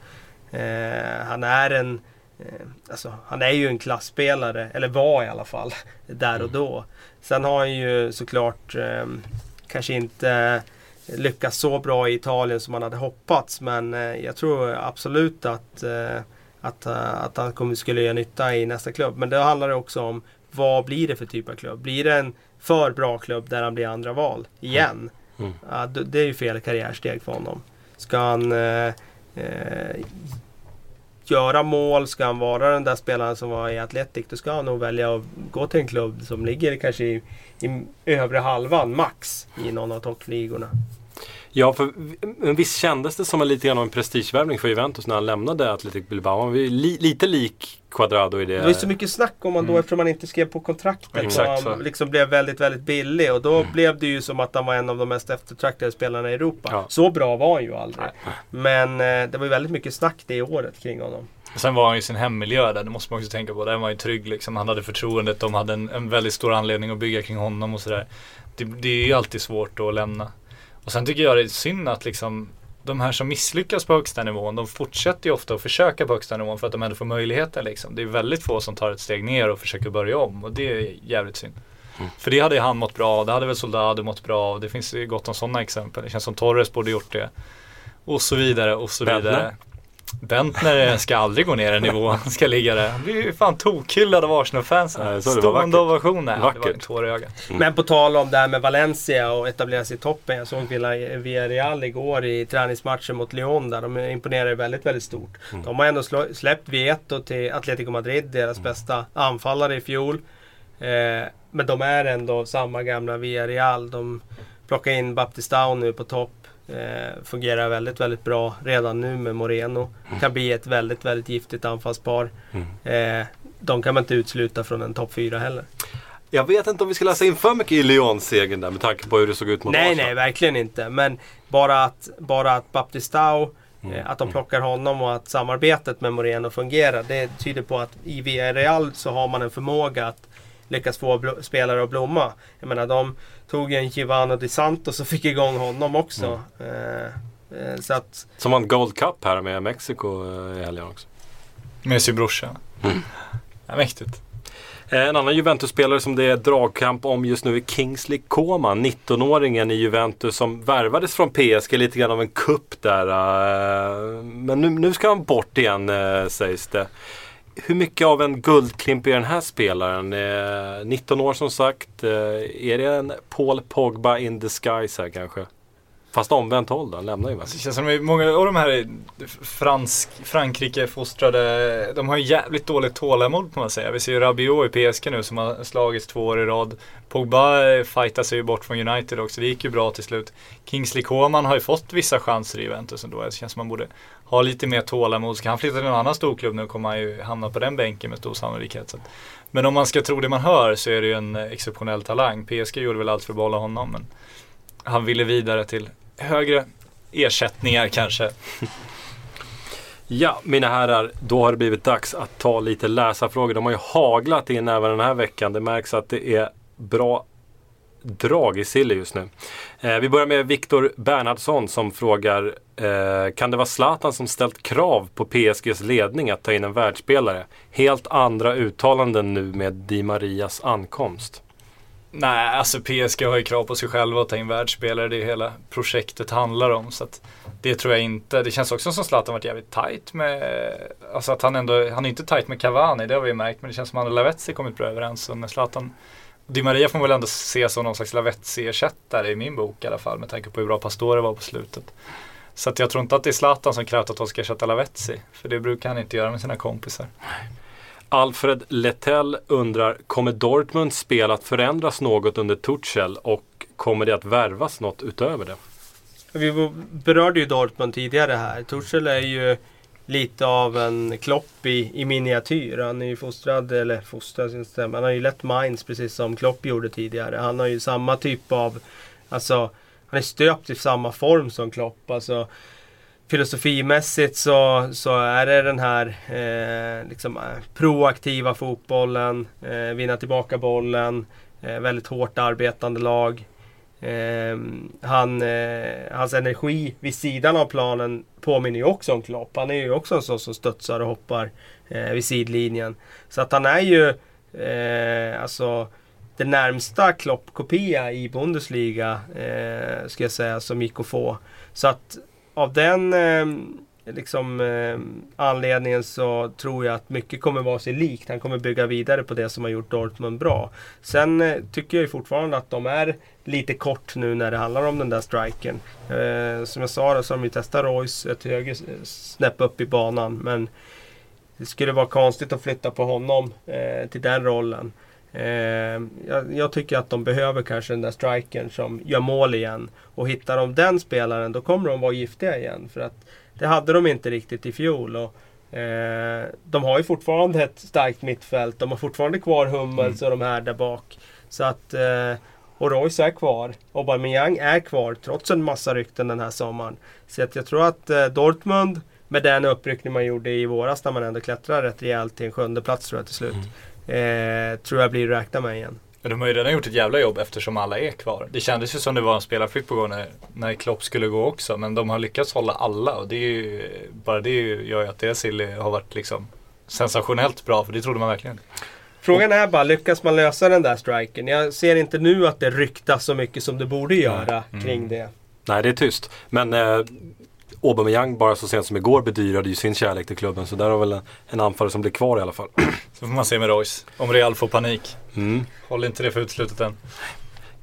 Eh, han är en eh, alltså, han är ju en klassspelare, eller var i alla fall, *laughs* där och då. Sen har han ju såklart eh, kanske inte lyckats så bra i Italien som man hade hoppats. Men eh, jag tror absolut att, eh, att, eh, att han kommer, skulle göra nytta i nästa klubb. Men det handlar också om vad blir det för typ av klubb? Blir det en för bra klubb där han blir andra val igen? Mm. D- det är ju fel karriärsteg för honom. Ska han eh, eh, göra mål, ska han vara den där spelaren som var i Atletic, då ska han nog välja att gå till en klubb som ligger kanske i, i övre halvan max i någon av toppligorna. Ja, för men visst kändes det som en lite grann av en prestigevärvning för Juventus när han lämnade Athletic Bilbao. Han var ju li, lite lik Quadrado i det. Det var ju så mycket snack om han då eftersom han inte skrev på kontraktet. Mm. Exakt och han liksom blev väldigt, väldigt billig. Och då blev det ju som att han var en av de mest eftertraktade spelarna i Europa. Ja. Så bra var han ju aldrig. Men eh, det var ju väldigt mycket snack det året kring honom. Sen var han ju i sin hemmiljö där, det måste man också tänka på. Där var han ju trygg liksom. Han hade förtroendet, de hade en, en väldigt stor anledning att bygga kring honom och sådär. Det, det är ju alltid svårt att lämna. Och sen tycker jag det är synd att liksom de här som misslyckas på högsta nivån, de fortsätter ju ofta att försöka på högsta nivån för att de ändå får möjligheter liksom. Det är väldigt få som tar ett steg ner och försöker börja om och det är jävligt synd. För det hade ju han mått bra av, det hade väl Soldado mått bra av. Det finns ju gott om sådana exempel. Det känns som Torres borde gjort det. Och så vidare och så Bentner? vidare. Bentner ska aldrig gå ner i nivå, han ska ligga där. Han blir ju fan tokhyllad av Arsenal-fansen. Stående vackert. ovation. Nej, det var Vackert. tår i ögat. Men på tal om det här med Valencia och etablera sig i toppen. Jag såg Villa- Villarreal igår i träningsmatchen mot Lyon där. De imponerar ju väldigt, väldigt stort. De har ändå släppt Vieto till Atletico Madrid, deras bästa anfallare i fjol. Eh, men de är ändå samma gamla Villarreal. De plockar in Baptistao nu på topp. Eh, fungerar väldigt, väldigt bra redan nu med Moreno. Kan bli ett väldigt, väldigt giftigt anfallspar. Eh, de kan man inte utesluta från en topp 4 heller. Jag vet inte om vi ska läsa in för mycket i Lyon-segern där med tanke på hur det såg ut mot Nej, Arsenal. nej, verkligen inte. Men bara att, bara att Baptistao, Mm. eh, att de plockar honom och att samarbetet med Moreno fungerar. Det tyder på att i Villarreal så har man en förmåga att lyckas få spelare att blomma. Jag menar, de tog en Givano Di Santos och fick igång honom också. Mm. Eh, eh, så att, Som vann Gold Cup här med Mexiko eh, i helgen också. Med sin brorsa. Ja, mäktigt. Eh, En annan Juventus-spelare som det är dragkamp om just nu är Kingsley Coman. 19-åringen i Juventus som värvades från PSG. Lite grann av en kupp där. Men nu, nu ska han bort igen sägs det. Hur mycket av en guldklimp är den här spelaren? Eh, 19 år som sagt. Eh, Är det en Paul Pogba in disguise här kanske? Fast omvänt håll då, han lämnar Juventus. Det känns som att många av de här fransk, Frankrike-fostrade, de har ju jävligt dåligt tålamod får man säga. Vi ser ju Rabiot i PSG nu som har slagits två år i rad. Pogba eh, fightar sig ju bort från United också, det gick ju bra till slut. Kingsley Coman har ju fått vissa chanser i Juventus ändå. Det känns som man borde ha lite mer tålamod. Ska han flytta till en annan storklubb nu kommer han ju hamna på den bänken med stor sannolikhet. Så. Men om man ska tro det man hör så är det ju en exceptionell talang. PSG gjorde väl allt för att behålla honom men han ville vidare till högre ersättningar kanske. *laughs* Ja, mina herrar, då har det blivit dags att ta lite läsarfrågor. De har ju haglat in även den här veckan. Det märks att det är bra drag i Sille just nu. Eh, vi börjar med Viktor Bernhardsson som frågar eh, Kan det vara Zlatan som ställt krav på PSGs ledning att ta in en världsspelare? Helt andra uttalanden nu med Di Marias ankomst. Nej, alltså PSG har ju krav på sig själva att ta in världsspelare. Det är hela projektet handlar om. Så att det tror jag inte. Det känns också som Zlatan varit jävligt tight med, alltså att han ändå, han är inte tight med Cavani, det har vi ju märkt. Men det känns som att han och Lavetzi kommit bra överens. Och med Zlatan, Di Maria får man väl ändå se som någon slags Lavetzi-ersättare i min bok i alla fall. Med tanke på hur bra Pastore var på slutet. Så att jag tror inte att det är Zlatan som krävt att de ska ersätta Lavetzi. För det brukar han inte göra med sina kompisar. Alfred Letell undrar Kommer Dortmunds spel att förändras något under Tuchel och kommer det att värvas något utöver det? vi berörde ju Dortmund tidigare här. Tuchel är ju lite av en Klopp i, i miniatyr. Han är ju fostrad, eller fostrad. Han har ju lett Mainz precis som Klopp gjorde tidigare. Han har ju samma typ av, alltså han är stöpt i samma form som Klopp. Alltså filosofimässigt så, så är det den här eh, liksom, eh, proaktiva fotbollen, eh, vinna tillbaka bollen, eh, väldigt hårt arbetande lag. Eh, han, eh, hans energi vid sidan av planen påminner ju också om Klopp. Han är ju också en sån som studsar och hoppar eh, vid sidlinjen. Så att han är ju eh, alltså den närmsta Klopp-kopia i Bundesliga eh, ska jag säga som gick att få. Så att av den eh, liksom, eh, anledningen så tror jag att mycket kommer vara sig likt. Han kommer bygga vidare på det som har gjort Dortmund bra. Sen eh, tycker jag ju fortfarande att de är lite kort nu när det handlar om den där striken. Eh, som jag sa då, så har de ju testat Royce ett högre snäpp upp i banan. Men det skulle vara konstigt att flytta på honom eh, till den rollen. Eh, jag, jag tycker att de behöver kanske den där strikern som gör mål igen. Och hittar de den spelaren då kommer de vara giftiga igen. För att det hade de inte riktigt i fjol. Och, eh, de har ju fortfarande ett starkt mittfält. De har fortfarande kvar Hummels och de här där bak. Så att, eh, och Royce är kvar. Aubameyang är kvar trots en massa rykten den här sommaren. Så att jag tror att eh, Dortmund med den uppryckning man gjorde i våras när man ändå klättrade rätt rejält till en sjunde plats tror jag till slut. Eh, tror jag blir att räkna med igen. Men de har ju redan gjort ett jävla jobb eftersom alla är kvar. Det kändes ju som det var en spelarflykt på gång när, när Klopp skulle gå också. Men de har lyckats hålla alla och det är ju, bara det gör ju att deras silly har varit liksom sensationellt bra. För det trodde man verkligen. Frågan är bara, lyckas man lösa den där striken? Jag ser inte nu att det ryktas så mycket som det borde göra kring det. Nej, det är tyst. Men eh, Aubameyang bara så sent som igår bedyrade ju sin kärlek till klubben. Så där har väl en, en anfallare som blir kvar i alla fall. Så får man se med Royce. Om Real får panik. Mm. Håll inte det för uteslutet än.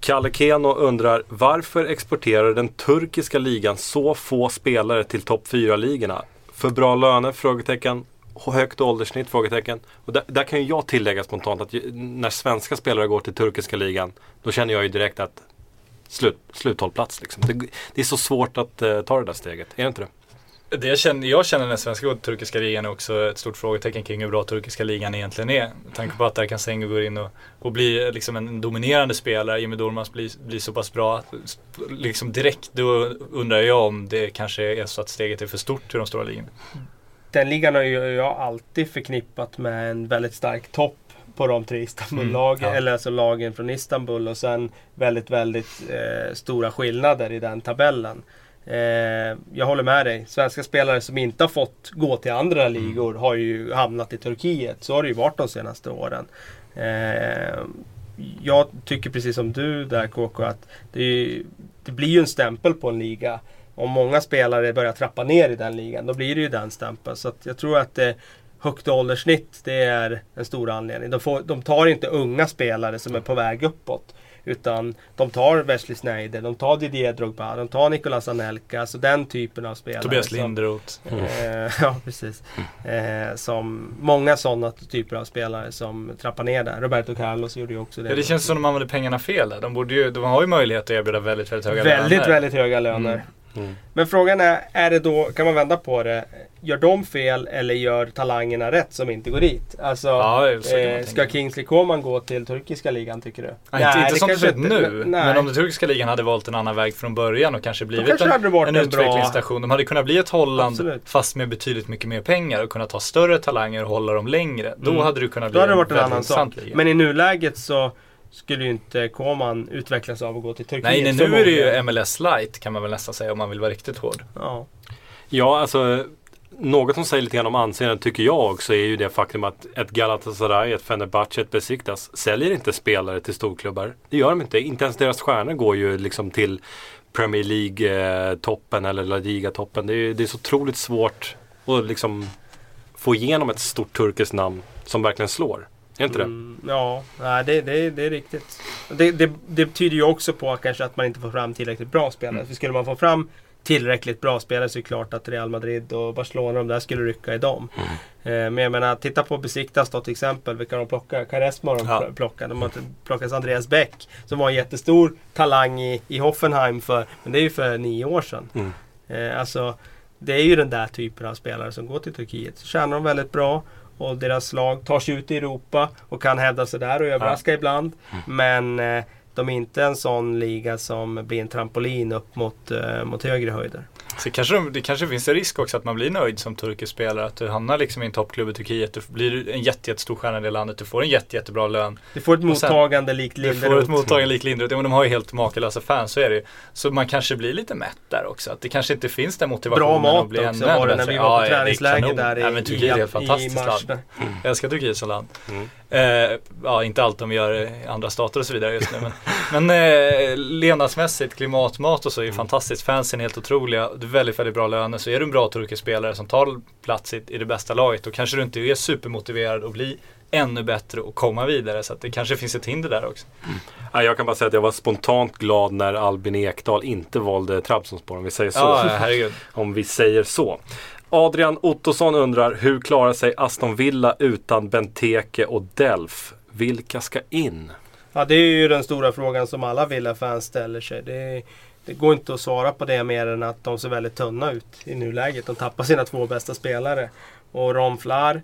Kalle Keno undrar varför exporterar den turkiska ligan så få spelare till topp 4-ligorna? För bra löner? Frågetecken. Högt ålderssnitt? Frågetecken. Och där, där kan ju jag tillägga spontant att när svenska spelare går till turkiska ligan då känner jag ju direkt att slut, sluthållplats liksom. det, det är så svårt att eh, ta det där steget. Är det inte det? Det jag känner, jag känner när svenska till turkiska ligan är också ett stort frågetecken kring hur bra turkiska ligan egentligen är. Med tanke på att där kan Sengu gå in och, och bli liksom en dominerande spelare. Jimmy Durmaz blir, blir så pass bra. Liksom direkt då undrar jag om det kanske är så att steget är för stort i de stora ligorna. Den ligan har ju jag alltid förknippat med en väldigt stark topp på de tre Istanbul-lagen. Mm, ja. Eller alltså lagen från Istanbul och sen väldigt, väldigt eh, stora skillnader i den tabellen. Eh, jag håller med dig. Svenska spelare som inte har fått gå till andra Mm. ligor har ju hamnat i Turkiet. Så har det ju varit de senaste åren. Eh, jag tycker precis som du där KK att det, ju- det blir ju en stämpel på en liga. Om många spelare börjar trappa ner i den ligan, då blir det ju den stämpeln. Så att jag tror att det högt ålderssnitt, det är en stor anledning. De, får, de tar inte unga spelare som är på väg uppåt. Utan de tar Wesley Sneijder, de tar Didier Drogba, de tar Nicolas Anelka. Alltså den typen av spelare. Tobias som- Linderoth. Eh, *laughs* ja, precis. Eh, som många sådana typer av spelare som trappar ner där. Roberto Carlos gjorde ju också det. Ja, det känns som de använder pengarna fel där. De, borde ju, de har ju möjlighet att erbjuda väldigt, väldigt höga Väldigt, löner. väldigt höga löner. Mm. Men frågan är, är det då, kan man vända på det? Gör de fel eller gör talangerna rätt som inte går dit? Alltså, Ja, eh, ska Kingsley Coman gå till turkiska ligan tycker du? Nej, inte, inte som det ser ut nu. nej. Men om den turkiska ligan hade valt en annan väg från början och kanske blivit kanske en, en en utvecklingsstation. De hade kunnat bli ett Holland Absolut. fast med betydligt mycket mer pengar och kunnat ta större talanger och hålla dem längre. Då Mm. hade det kunnat bli Då hade det varit en väldigt annan sak. liga. Men i nuläget så skulle ju inte Coman utvecklas av att gå till Turkiet. Nej, nej, nu är det ju MLS light kan man väl nästan säga om man vill vara riktigt hård. Ja. Ja, alltså något som säger lite grann om anseendet tycker jag också är ju det faktum att ett Galatasaray, ett Fenerbahce, ett Besiktas säljer inte spelare till storklubbar. Det gör de inte. Inte ens deras stjärnor går ju liksom till Premier League-toppen eller La Liga-toppen. Det är, det är så otroligt svårt att liksom få igenom ett stort turkiskt namn som verkligen slår. Är inte det? Mm, ja, nej, det, det, det är riktigt. Det, det, det betyder ju också på att kanske att man inte får fram tillräckligt bra spelare. Mm. För skulle man få fram tillräckligt bra spelare så är det klart att Real Madrid och Barcelona de där skulle rycka i dem. Mm. Eh, men jag menar, titta på Besiktas då till exempel. Vilka de plockar? Karesma de Ja. pl- plockat. De har plockat Andreas Bäck. Som var en jättestor talang i, i Hoffenheim för, men det är ju för nio år sedan. Mm. Eh, alltså, det är ju den där typen av spelare som går till Turkiet. Så tjänar de väldigt bra. Och deras lag tar sig ut i Europa och kan hävda sig där och överraska ibland. Men eh, de är inte en sån liga som blir en trampolin upp mot, eh, mot högre höjder. Så kanske de, det kanske finns en risk också att man blir nöjd som turkisk spelare. Att du hamnar liksom i en toppklubb i Turkiet. Du blir en jätte, jättestor stjärna i det landet. Du får en jätte, jättebra lön. Du får ett Och sen- mottagande likt Du får ett Linderoth. mottagande lik Linderoth. Ja, men de har ju helt makalösa fans, så är det ju. Så man kanske blir lite mätt där också. Att det kanske inte finns den motivationen Bra att mat bli också ännu, var ännu det när bättre. vi var på Ja, träningsläger där i, ja, men Turkiet är i, ett i fantastiskt mars. land. Jag älskar Turkiet som land. Mm. Eh, ja, inte allt de gör i andra stater och så vidare just nu. Men, *laughs* men eh, levnadsmässigt, klimatmat och så är ju fantastiskt. Fansen är helt otroliga. Det är väldigt, väldigt bra löner. Så är du en bra turkisk spelare som tar plats i, i det bästa laget då kanske du inte är supermotiverad att bli ännu bättre och komma vidare. Så att det kanske finns ett hinder där också. Ja, jag kan bara säga att jag var spontant glad när Albin Ekdal inte valde Trabzonspor om vi säger så. Ja, herregud. *laughs* om vi säger så. Adrian Ottosson undrar hur klarar sig Aston Villa utan Benteke och Delf? Vilka ska in? Ja, det är ju den stora frågan som alla Villa-fans ställer sig. Det, det går inte att svara på det mer än att de ser väldigt tunna ut i nuläget. De tappar sina två bästa spelare. Och Romflar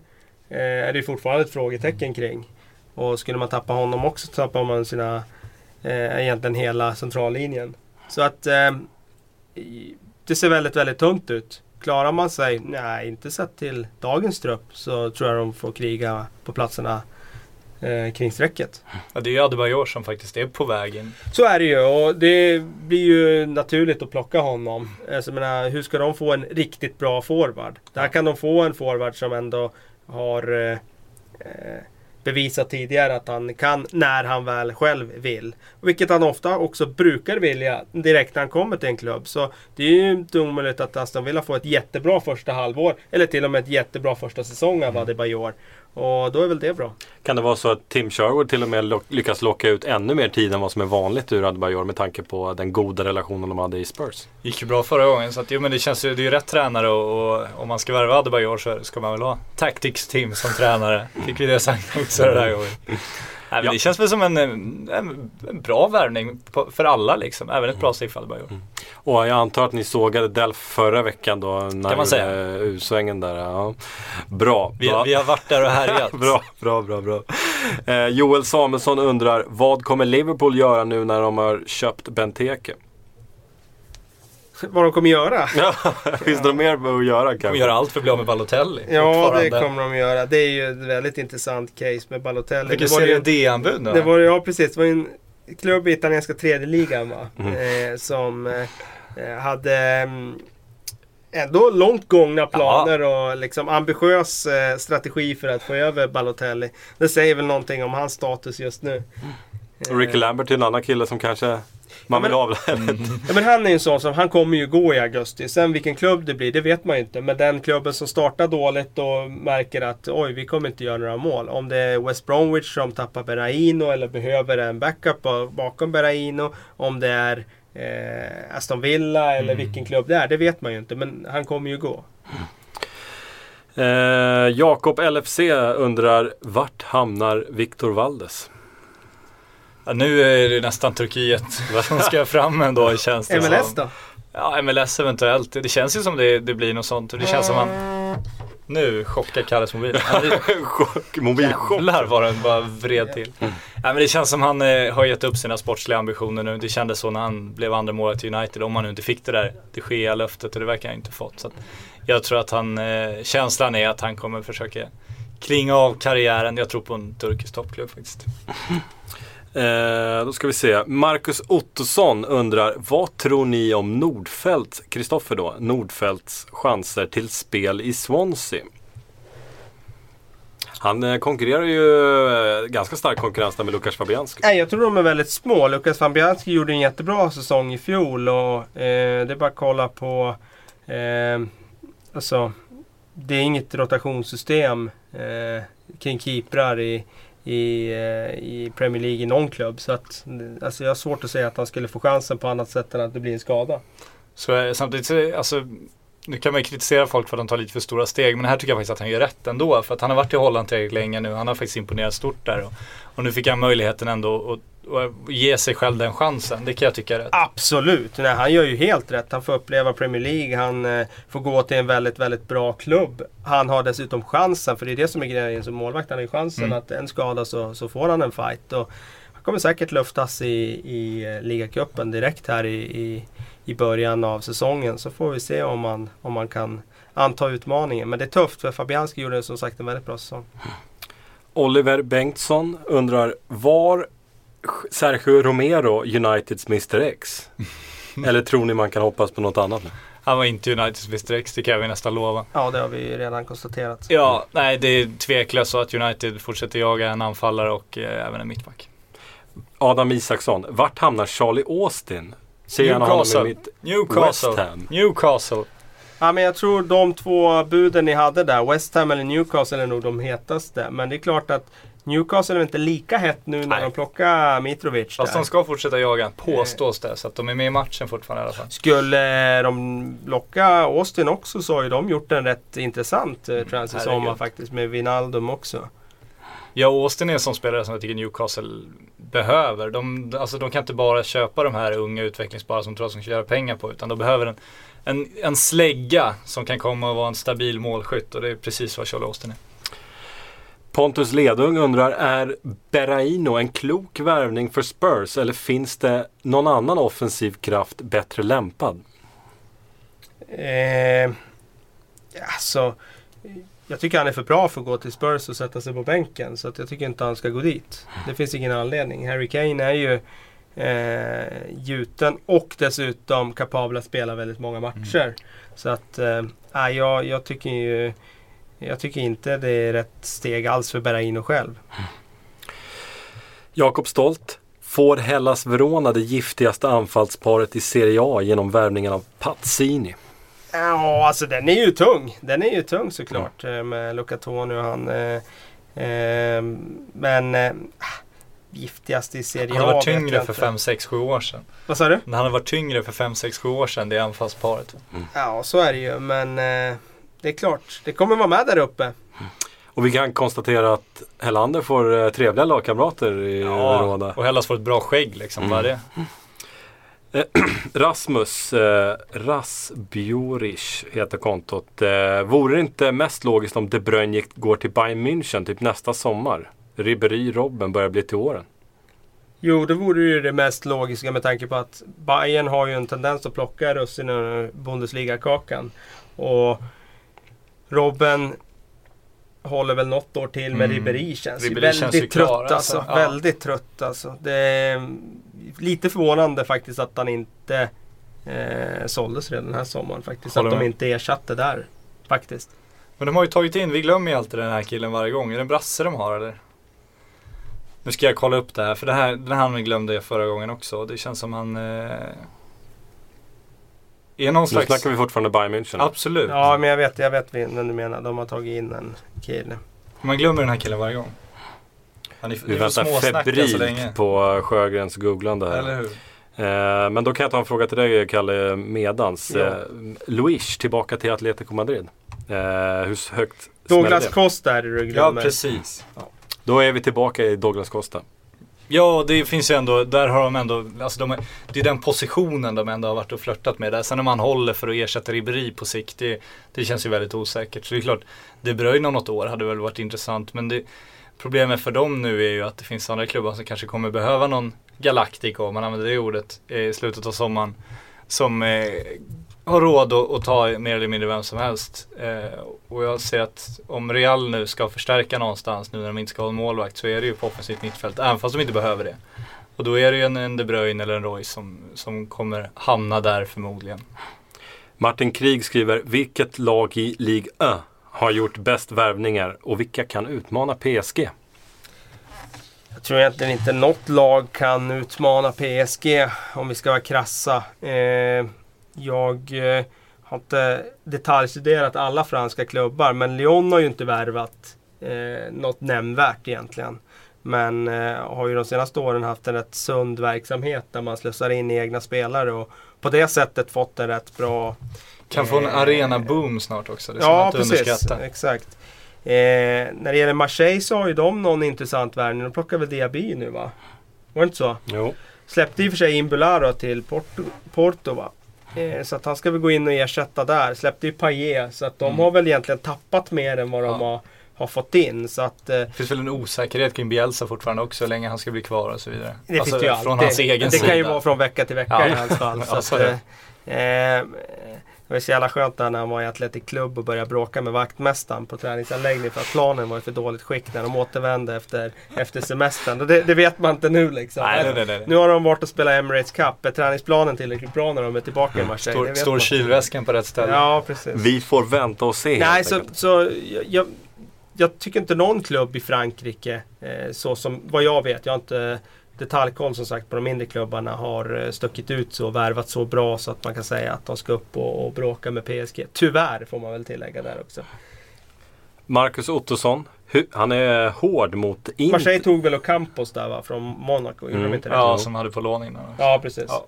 eh, är det fortfarande ett frågetecken kring. Och skulle man tappa honom också så tappar man sina, eh, egentligen hela centrallinjen. Så att eh, det ser väldigt, väldigt tungt ut. Klarar man sig, nej inte sett till dagens trupp, så tror jag de får kriga på platserna eh, kring strecket. Ja, det är ju Adebayor som faktiskt är på väg in. Så är det ju och det blir ju naturligt att plocka honom. Alltså, jag menar, hur ska de få en riktigt bra forward? Där kan de få en forward som ändå har eh, eh, bevisat tidigare att han kan när han väl själv vill. Vilket han ofta också brukar vilja direkt när han kommer till en klubb. Så det är ju inte omöjligt att Aston Villa får ett jättebra första halvår. Eller till och med ett jättebra första säsong av Adebayor. Och då är väl det bra. Kan det vara så att Tim Sherwood till och med lyckas locka ut ännu mer tid än vad som är vanligt ur Adebayor med tanke på den goda relationen de hade i Spurs? Gick ju bra förra gången så att, jo men det känns ju, det är ju rätt tränare och, och om man ska värva Adebayor så ska man väl ha Tactics team som tränare. Fick vi det sagt också det där gången. Men Ja. Det känns väl som en, en, en bra värvning för alla liksom. Även ett bra steg för Adebayor. Och jag antar att ni sågade Delf förra veckan då när man säga. eh, U-svängen där. Ja. Bra. Vi, Va- vi har varit där och härjat. *laughs* Bra, bra, bra, bra. Eh, Joel Samuelsson undrar, vad kommer Liverpool göra nu när de har köpt Benteke? Vad de kommer göra? Ja, *laughs* finns det mer att göra De kanske? gör allt för att bli av med Balotelli. Ja, det kommer de göra. Det är ju ett väldigt intressant case med Balotelli. Vilken Det var ju- Serie D-anbud nu Det var, ja, precis. Det var en klubb i italienska tredje ligan va? Mm. Eh, som eh, hade mm, ändå långt gångna planer och liksom ambitiös eh, strategi för att få över Balotelli. Det säger väl någonting om hans status just nu. Och Ricky Lambert är en annan kille som kanske man vill men- av. Ja, men *laughs* *laughs* han är ju en sån som, han kommer ju gå i augusti. Sen vilken klubb det blir, det vet man ju inte. Men den klubben som startar dåligt och märker att oj, vi kommer inte göra några mål. Om det är West Bromwich som tappar Berraino eller behöver en backup ba- bakom Berraino. Om det är eh, Aston Villa eller vilken klubb det är, det vet man ju inte. Men han kommer ju gå. Eh, Jakob LFC undrar, vart hamnar Victor Valdes? Ja, nu är det nästan Turkiet *laughs* som ska fram ändå känns det MLS som. då? Ja, MLS eventuellt. Det känns ju som det, det blir något sånt. Det känns som han... Nu chockar Kalles mobil. *laughs* Chock, mobilchock. jävlar vad den bara vred till. Ja, men det känns som han eh, har gett upp sina sportsliga ambitioner nu. Det kändes så när han blev andra målet i United. Om han nu inte fick det där de Gea löftet och det verkar han inte fått. Så att jag tror att han, eh, känslan är att han kommer försöka klinga av karriären. Jag tror på en turkisk toppklubb faktiskt. *laughs* Eh, då ska vi se. Marcus Ottosson undrar, vad tror ni om Nordfeldt, Kristoffer då, Nordfeldts chanser till spel i Swansea? Han eh, konkurrerar ju eh, ganska stark konkurrens där med Lukas Fabianski. Nej, jag tror de är väldigt små. Lukas Fabianski gjorde en jättebra säsong i fjol och eh, det är bara att kolla på... Eh, alltså, det är inget rotationssystem eh, kring keeprar i, i, eh, i Premier League i någon klubb. Så att, alltså jag har svårt att säga att han skulle få chansen på annat sätt än att det blir en skada. Så eh, samtidigt alltså, nu kan man ju kritisera folk för att de tar lite för stora steg. Men här tycker jag faktiskt att han gör rätt ändå. För att han har varit i Holland tillräckligt länge nu. Han har faktiskt imponerat stort där. Och, och nu fick han möjligheten ändå att ge sig själv den chansen. Det kan jag tycka är rätt. Absolut! Nej, han gör ju helt rätt. Han får uppleva Premier League. Han eh, får gå till en väldigt, väldigt bra klubb. Han har dessutom chansen, för det är det som är grejen som målvakt. Han har ju chansen Mm. att en skada så, så får han en fight. Och han kommer säkert luftas i, i eh, ligacupen direkt här i, i, i början av säsongen. Så får vi se om man, om man kan anta utmaningen. Men det är tufft för Fabianski gjorde som sagt en väldigt bra säsong. Oliver Bengtsson undrar, var Sergio Romero Uniteds Mr X? *laughs* Eller tror ni man kan hoppas på något annat? Han var inte Uniteds Mr X, det kan vi nästan lova. Ja, det har vi redan konstaterat. Ja, nej det är tveklöst så att United fortsätter jaga en anfallare och eh, även en mittback. Adam Isaksson, vart hamnar Charlie Austin? Ser gärna honom i Newcastle. mitt Newcastle. West Ham. Newcastle. Ja, men jag tror de två buden ni hade där, West Ham eller Newcastle är nog de hetaste. Men det är klart att Newcastle är inte lika hett nu när Nej. de plockar Mitrovic Fast där. de ska fortsätta jaga, påstås det. Så att de är med i matchen fortfarande i alla fall. Skulle de locka Austin också så har ju de gjort en rätt intressant eh, transfer Herregud. sommar faktiskt med Vinaldum också. Ja, Austin är en sån spelare som jag tycker Newcastle behöver. De, alltså, de kan inte bara köpa de här unga utvecklingsbara som tror att de ska göra pengar på. Utan de behöver en, en, en slägga som kan komma och vara en stabil målskytt. Och det är precis vad Charlie Austin är. Pontus Ledung undrar, är Berraino en klok värvning för Spurs eller finns det någon annan offensiv kraft bättre lämpad? Eh, alltså, jag tycker han är för bra för att gå till Spurs och sätta sig på bänken. Så att jag tycker inte han ska gå dit. Det finns ingen anledning. Harry Kane är ju eh, gjuten och dessutom kapabel att spela väldigt många matcher. Så att, eh, jag, jag tycker ju jag tycker inte det är rätt steg alls för Berraino själv. Jakob Stolt. Får Hellas Verona det giftigaste anfallsparet i Serie A genom värvningen av Pazzini? Ja, alltså den är ju tung. Den är ju tung såklart eh, med Luca Toni och han. Eh, eh, men eh, giftigast i Serie A Han har varit tyngre för inte. 5, 6, 7 år sedan. Vad sa du? Han har varit tyngre för 5, 6, 7 år sedan, det anfallsparet. Ja, så är det ju. Men eh, det är klart, det kommer vara med där uppe. Och vi kan konstatera att Hellander får eh, trevliga lagkamrater i Verona. och Hellas får ett bra skägg liksom. Vad är det? *clears throat* Rasmus eh, Rasbjurish heter kontot. Eh, vore det inte mest logiskt om De Bruyne gick, går till Bayern München typ nästa sommar? Ribéry, Robben börjar bli till åren. Jo, det vore ju det mest logiska med tanke på att Bayern har ju en tendens att plocka russinen ur Bundesliga-kakan. Och Robben håller väl något år till men Mm. Ribéry känns Ribéry väldigt känns ju trött klar, alltså. alltså. Ja. Väldigt trött alltså. Det är lite förvånande faktiskt att han inte eh, såldes redan den här sommaren faktiskt. Håller att de med. inte ersatte där. Faktiskt. Men de har ju tagit in, vi glömmer ju alltid den här killen varje gång. Är det en brasse de har eller? Nu ska jag kolla upp det här, för det här, den här glömde jag förra gången också. Det känns som han... Eh, är någon Nu slags... snackar vi fortfarande Bayern München. Absolut. Ja, men jag vet, jag vet vem du menar. De har tagit in en kille. Man glömmer den här killen varje gång. Han är, Vi väntar småsnacka så länge. febrilt på Sjögrens googlande här. Eller hur? Eh, men då kan jag ta en fråga till dig Kalle medans. Ja. Eh, Luis tillbaka till Atletico Madrid. Eh, hur högt Douglas smäller det? Costa är det du Ja, glömmer. precis. Då är vi tillbaka i Douglas Costa. Ja, det finns ju ändå, där har de ändå, alltså de, det är den positionen de ändå har varit och flörtat med där. Sen om man håller för att ersätta Ribéry på sikt, det, det känns ju väldigt osäkert. Så det är klart, De Bruyne om något år hade väl varit intressant. Men det, problemet för dem nu är ju att det finns andra klubbar som kanske kommer behöva någon Galactico, om man använder det ordet, eh, i slutet av sommaren. Som eh, har råd att, att ta mer eller mindre vem som helst. Eh, och jag ser att om Real nu ska förstärka någonstans nu när de inte ska ha en målvakt så är det ju på offensivt mittfält, även fast de inte behöver det. Och då är det ju en, en De Bruyne eller en Royce som, som kommer hamna där förmodligen. Martin Krig skriver, vilket lag i Ligue 1 har gjort bäst värvningar och vilka kan utmana PSG? Jag tror egentligen inte något lag kan utmana PSG om vi ska vara krassa. Eh, jag eh, har inte detaljstuderat alla franska klubbar men Lyon har ju inte värvat eh, något nämnvärt egentligen. Men eh, har ju de senaste åren haft en rätt sund verksamhet där man slussar in egna spelare och på det sättet fått en rätt bra Kan få en Eh, arena-boom snart också, det ska man Ja, inte precis. underskatta. Exakt. Eh, när det gäller Marseille så har ju de någon intressant värvning. De plockar väl Diaby nu va? Var det inte så? Jo. Släppte i och för sig in Bularo till Porto, Porto va? Eh, så att han ska väl gå in och ersätta där. Släppte ju Payet. Så att de Mm. har väl egentligen tappat mer än vad de Ja. har, har fått in. Så att eh, Det finns väl en osäkerhet kring Bielsa fortfarande också, hur länge han ska bli kvar och så vidare. det Alltså, finns ju från alltid. hans egen det sida. kan ju vara från vecka till vecka Ja. i hans fall. *laughs* Ja, så så att, eh, det var så jävla skönt där när han var i Athletic Club och började bråka med vaktmästaren på träningsanläggningen för att planen var i för dåligt skick när de återvände efter, efter semestern. Och det, det vet man inte nu liksom. Nej, nej, nej, nej. Nu har de varit och spelat Emirates Cup. Är träningsplanen tillräckligt bra när de är tillbaka i Marseille? Står, står kylväskan på rätt ställe? Ja, precis. Vi får vänta och se Nej, så, så jag, jag, jag tycker inte någon klubb i Frankrike, eh, så som vad jag vet, jag har inte detaljkoll som sagt på de mindre klubbarna, har eh, stuckit ut så och värvat så bra så att man kan säga att de ska upp och, och bråka med PSG. Tyvärr får man väl tillägga där också. Marcus Ottosson, han är hård mot Inter. Marseille tog väl Ocampos där va, från Monaco? Mm. de inte det? Ja, som hade på lån innan. Ja, precis. Ja.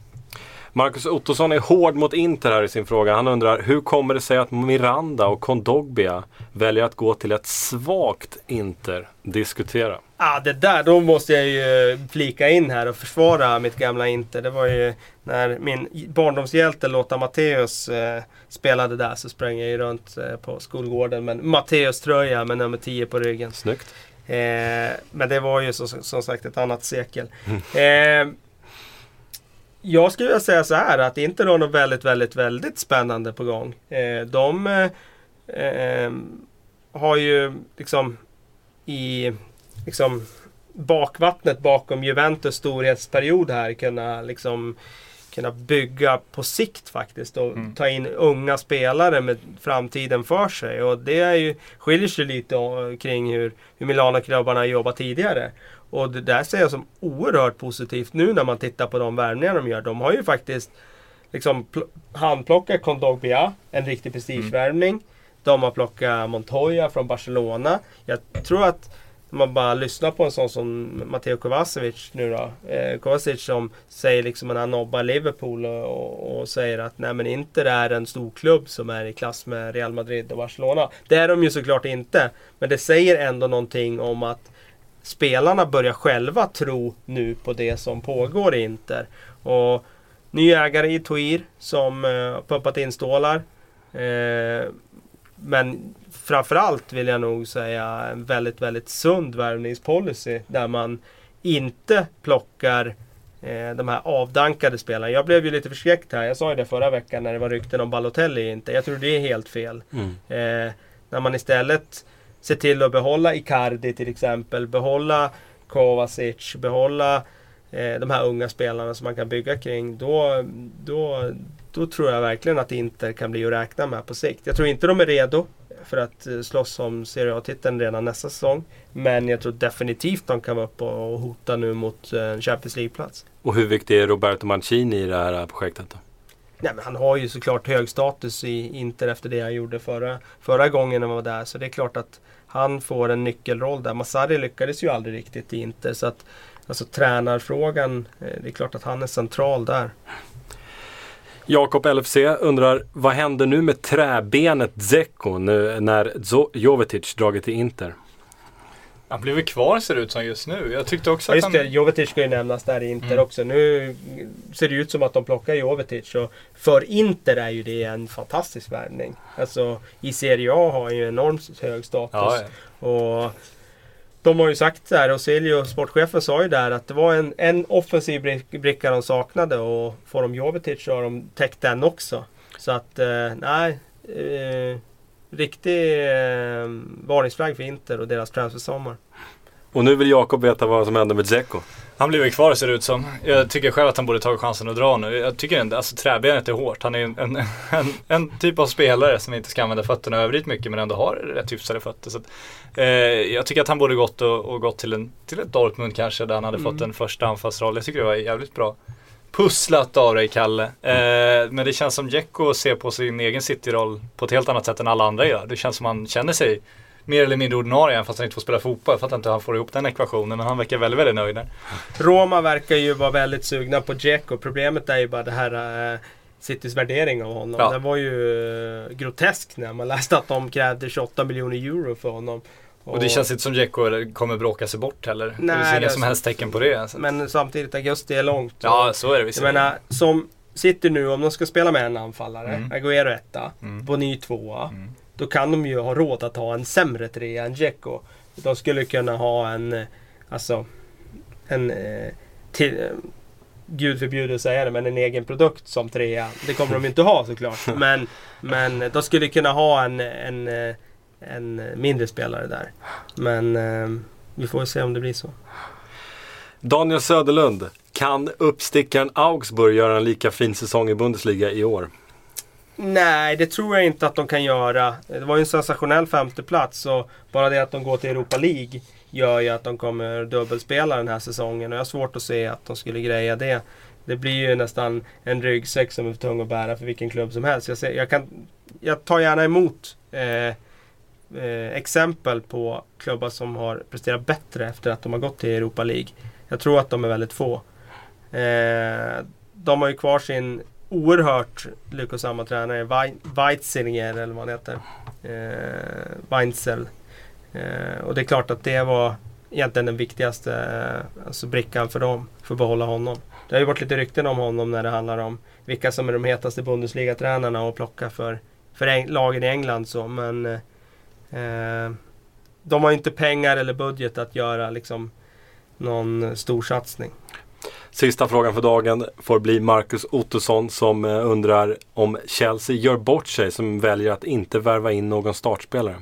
Marcus Ottosson är hård mot Inter här i sin fråga. Han undrar hur kommer det sig att Miranda och Kondogbia väljer att gå till ett svagt Inter? Diskutera. Ah, det där, då måste jag ju flika in här och försvara mitt gamla Inter. Det var ju när min barndomshjälte Lotta Matteus eh, spelade där så sprang jag ju runt eh, på skolgården med Matteus-tröja med nummer 10 på ryggen. Snyggt. Eh, men det var ju som, som sagt ett annat sekel. Eh, jag skulle vilja säga så här att Inter har något väldigt, väldigt, väldigt spännande på gång. Eh, de eh, eh, har ju liksom i liksom bakvattnet bakom Juventus storhetsperiod här kunna liksom kunna bygga på sikt faktiskt och Mm. ta in unga spelare med framtiden för sig. Och det är ju, skiljer sig lite kring hur, hur Milano-klubbarna jobbat tidigare. Och det där ser jag som oerhört positivt nu när man tittar på de värvningar de gör. De har ju faktiskt liksom handplockat Kondogbia, en riktig prestigevärvning. De har plockat Montoya från Barcelona. Jag tror att man bara lyssnar på en sån som Matteo Kovacevic nu då. Eh, Kovacic som säger liksom när han nobbar Liverpool och, och, och säger att nej men Inter är en stor klubb som är i klass med Real Madrid och Barcelona. Det är de ju såklart inte. Men det säger ändå någonting om att spelarna börjar själva tro nu på det som pågår i Inter. Och ny ägare i Toir som eh, pumpat in stålar. Eh, men framförallt vill jag nog säga en väldigt, väldigt sund värvningspolicy där man inte plockar eh, de här avdankade spelarna. Jag blev ju lite förskräckt här. Jag sa ju det förra veckan när det var rykten om Balotelli inte. Jag tror det är helt fel. Mm. Eh, när man istället Se till att behålla Icardi till exempel, behålla Kovacic, behålla eh, de här unga spelarna som man kan bygga kring. Då, då, då tror jag verkligen att Inter kan bli att räkna med på sikt. Jag tror inte de är redo för att eh, slåss om Serie A-titeln redan nästa säsong. Men jag tror definitivt de kan vara uppe och hota nu mot eh, en Champions League-plats. Och hur viktig är Roberto Mancini i det här projektet? Då? Nej, men han har ju såklart hög status i Inter efter det han gjorde förra, förra gången han var där. Så det är klart att han får en nyckelroll där. Masari lyckades ju aldrig riktigt i Inter. Så att alltså, tränarfrågan, eh, det är klart att han är central där. Jakob LFC undrar vad händer nu med träbenet Dzeko nu när Jovetic dragit till Inter? Han blir väl kvar ser det ut som just nu. Jag tyckte också Ja, att just han... det, Jovetic ska ju nämnas där i Inter Mm. också. Nu ser det ut som att de plockar Jovetic. Och för Inter är ju det en fantastisk värvning. Alltså i Serie A har han ju enormt hög status. Ja, ja. Och de har ju sagt där, och Siljo, sportchefen sa ju där att det var en, en offensiv brick- bricka de saknade och får de Jovetic så har de täckt den också. Så att, eh, nej. Eh, riktig eh, varningsflagg för Inter och deras transfersommar. Och nu vill Jakob veta vad som händer med Dzeko. Han blir väl kvar ser det ut som. Jag tycker själv att han borde ta chansen att dra nu. Jag tycker inte, alltså träbenet är hårt. Han är en, *laughs* en, en, en typ av spelare som inte ska använda fötterna överdrivet mycket men ändå har rätt hyfsade fötter. Så att, eh, jag tycker att han borde gått och, och gått till, en, till ett Dortmund kanske där han hade fått en första anfallsroll. Jag tycker det var jävligt bra. Pusslat av dig Kalle. Eh, men det känns som Dzeko ser på sin egen City-roll på ett helt annat sätt än alla andra gör. Det känns som han känner sig mer eller mindre ordinarie även fast han inte får spela fotboll. Jag fattar inte hur han får ihop den ekvationen men han verkar väldigt, väldigt nöjd där. Roma verkar ju vara väldigt sugna på Dzeko. Problemet är ju bara det här eh, Citys värdering av honom. Ja. Den var ju eh, grotesk när man läste att de krävde 28 miljoner euro för honom. Och det känns inte som Dzeko kommer bråka sig bort heller. det Nej, finns inga det- som helst tecken på det. Så. Men samtidigt, augusti är långt. ja, så är det Jag visserligen. menar, som City nu, om de ska spela med en anfallare, Mm. Agüero etta, Mm. Bony tvåa. Mm. Då kan de ju ha råd att ha en sämre trea än Dzeko. De skulle kunna ha en, alltså, en, eh, till, eh, gud förbjude att säga det, men en egen produkt som trea. Det kommer de inte ha såklart. *laughs* Men, men de skulle kunna ha en, en, eh, en mindre spelare där. Men eh, vi får se om det blir så. Daniel Söderlund. Kan uppstickaren Augsburg göra en lika fin säsong i Bundesliga i år? Nej, det tror jag inte att de kan göra. Det var ju en sensationell femteplats och bara det att de går till Europa League gör ju att de kommer dubbelspela den här säsongen och jag har svårt att se att de skulle greja det. Det blir ju nästan en ryggsäck som är för tung att bära för vilken klubb som helst. Jag, ser, jag, kan, jag tar gärna emot eh, eh, exempel på klubbar som har presterat bättre efter att de har gått till Europa League. Jag tror att de är väldigt få. Eh, de har ju kvar sin oerhört lyckosamma tränare Wei- Weitzinger eller vad han heter. Eh, Weinzel. Eh, och det är klart att det var egentligen den viktigaste eh, alltså brickan för dem, för att behålla honom. Det har ju varit lite rykten om honom när det handlar om vilka som är de hetaste Bundesliga-tränarna att plocka för, för lagen i England. Så, men eh, eh, de har ju inte pengar eller budget att göra liksom någon stor satsning. Sista frågan för dagen får bli Marcus Ottosson som eh, undrar om Chelsea gör bort sig som väljer att inte värva in någon startspelare.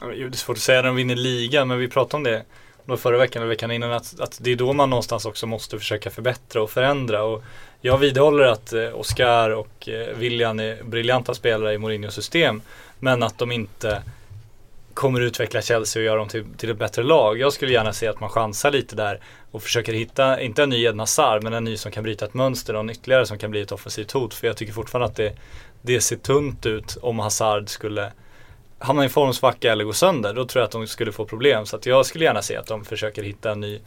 Det är svårt att säga när de vinner ligan, men vi pratade om det då förra veckan eller veckan innan att, att det är då man någonstans också måste försöka förbättra och förändra. Och jag vidhåller att eh, Oscar och eh, William är briljanta spelare i Mourinhos system, men att de inte kommer utveckla Chelsea och göra dem till, till ett bättre lag. Jag skulle gärna se att man chansar lite där och försöker hitta, inte en ny Ed Hazard, men en ny som kan bryta ett mönster och en ytterligare som kan bli ett offensivt hot. För jag tycker fortfarande att det, det ser tunt ut om Hazard skulle hamna i formsvacka eller gå sönder. Då tror jag att de skulle få problem. Så att jag skulle gärna se att de försöker hitta en ny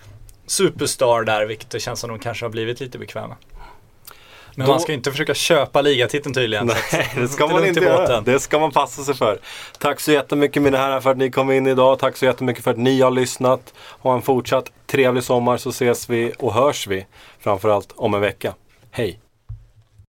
superstar där, vilket det känns som de kanske har blivit lite bekväma. Men Då- man ska inte försöka köpa ligatiteln tydligen. Nej, det ska man inte göra. Det ska man passa sig för. Tack så jättemycket mina herrar för att ni kom in idag. Tack så jättemycket för att ni har lyssnat. Ha en fortsatt trevlig sommar så ses vi och hörs vi framförallt om en vecka. Hej!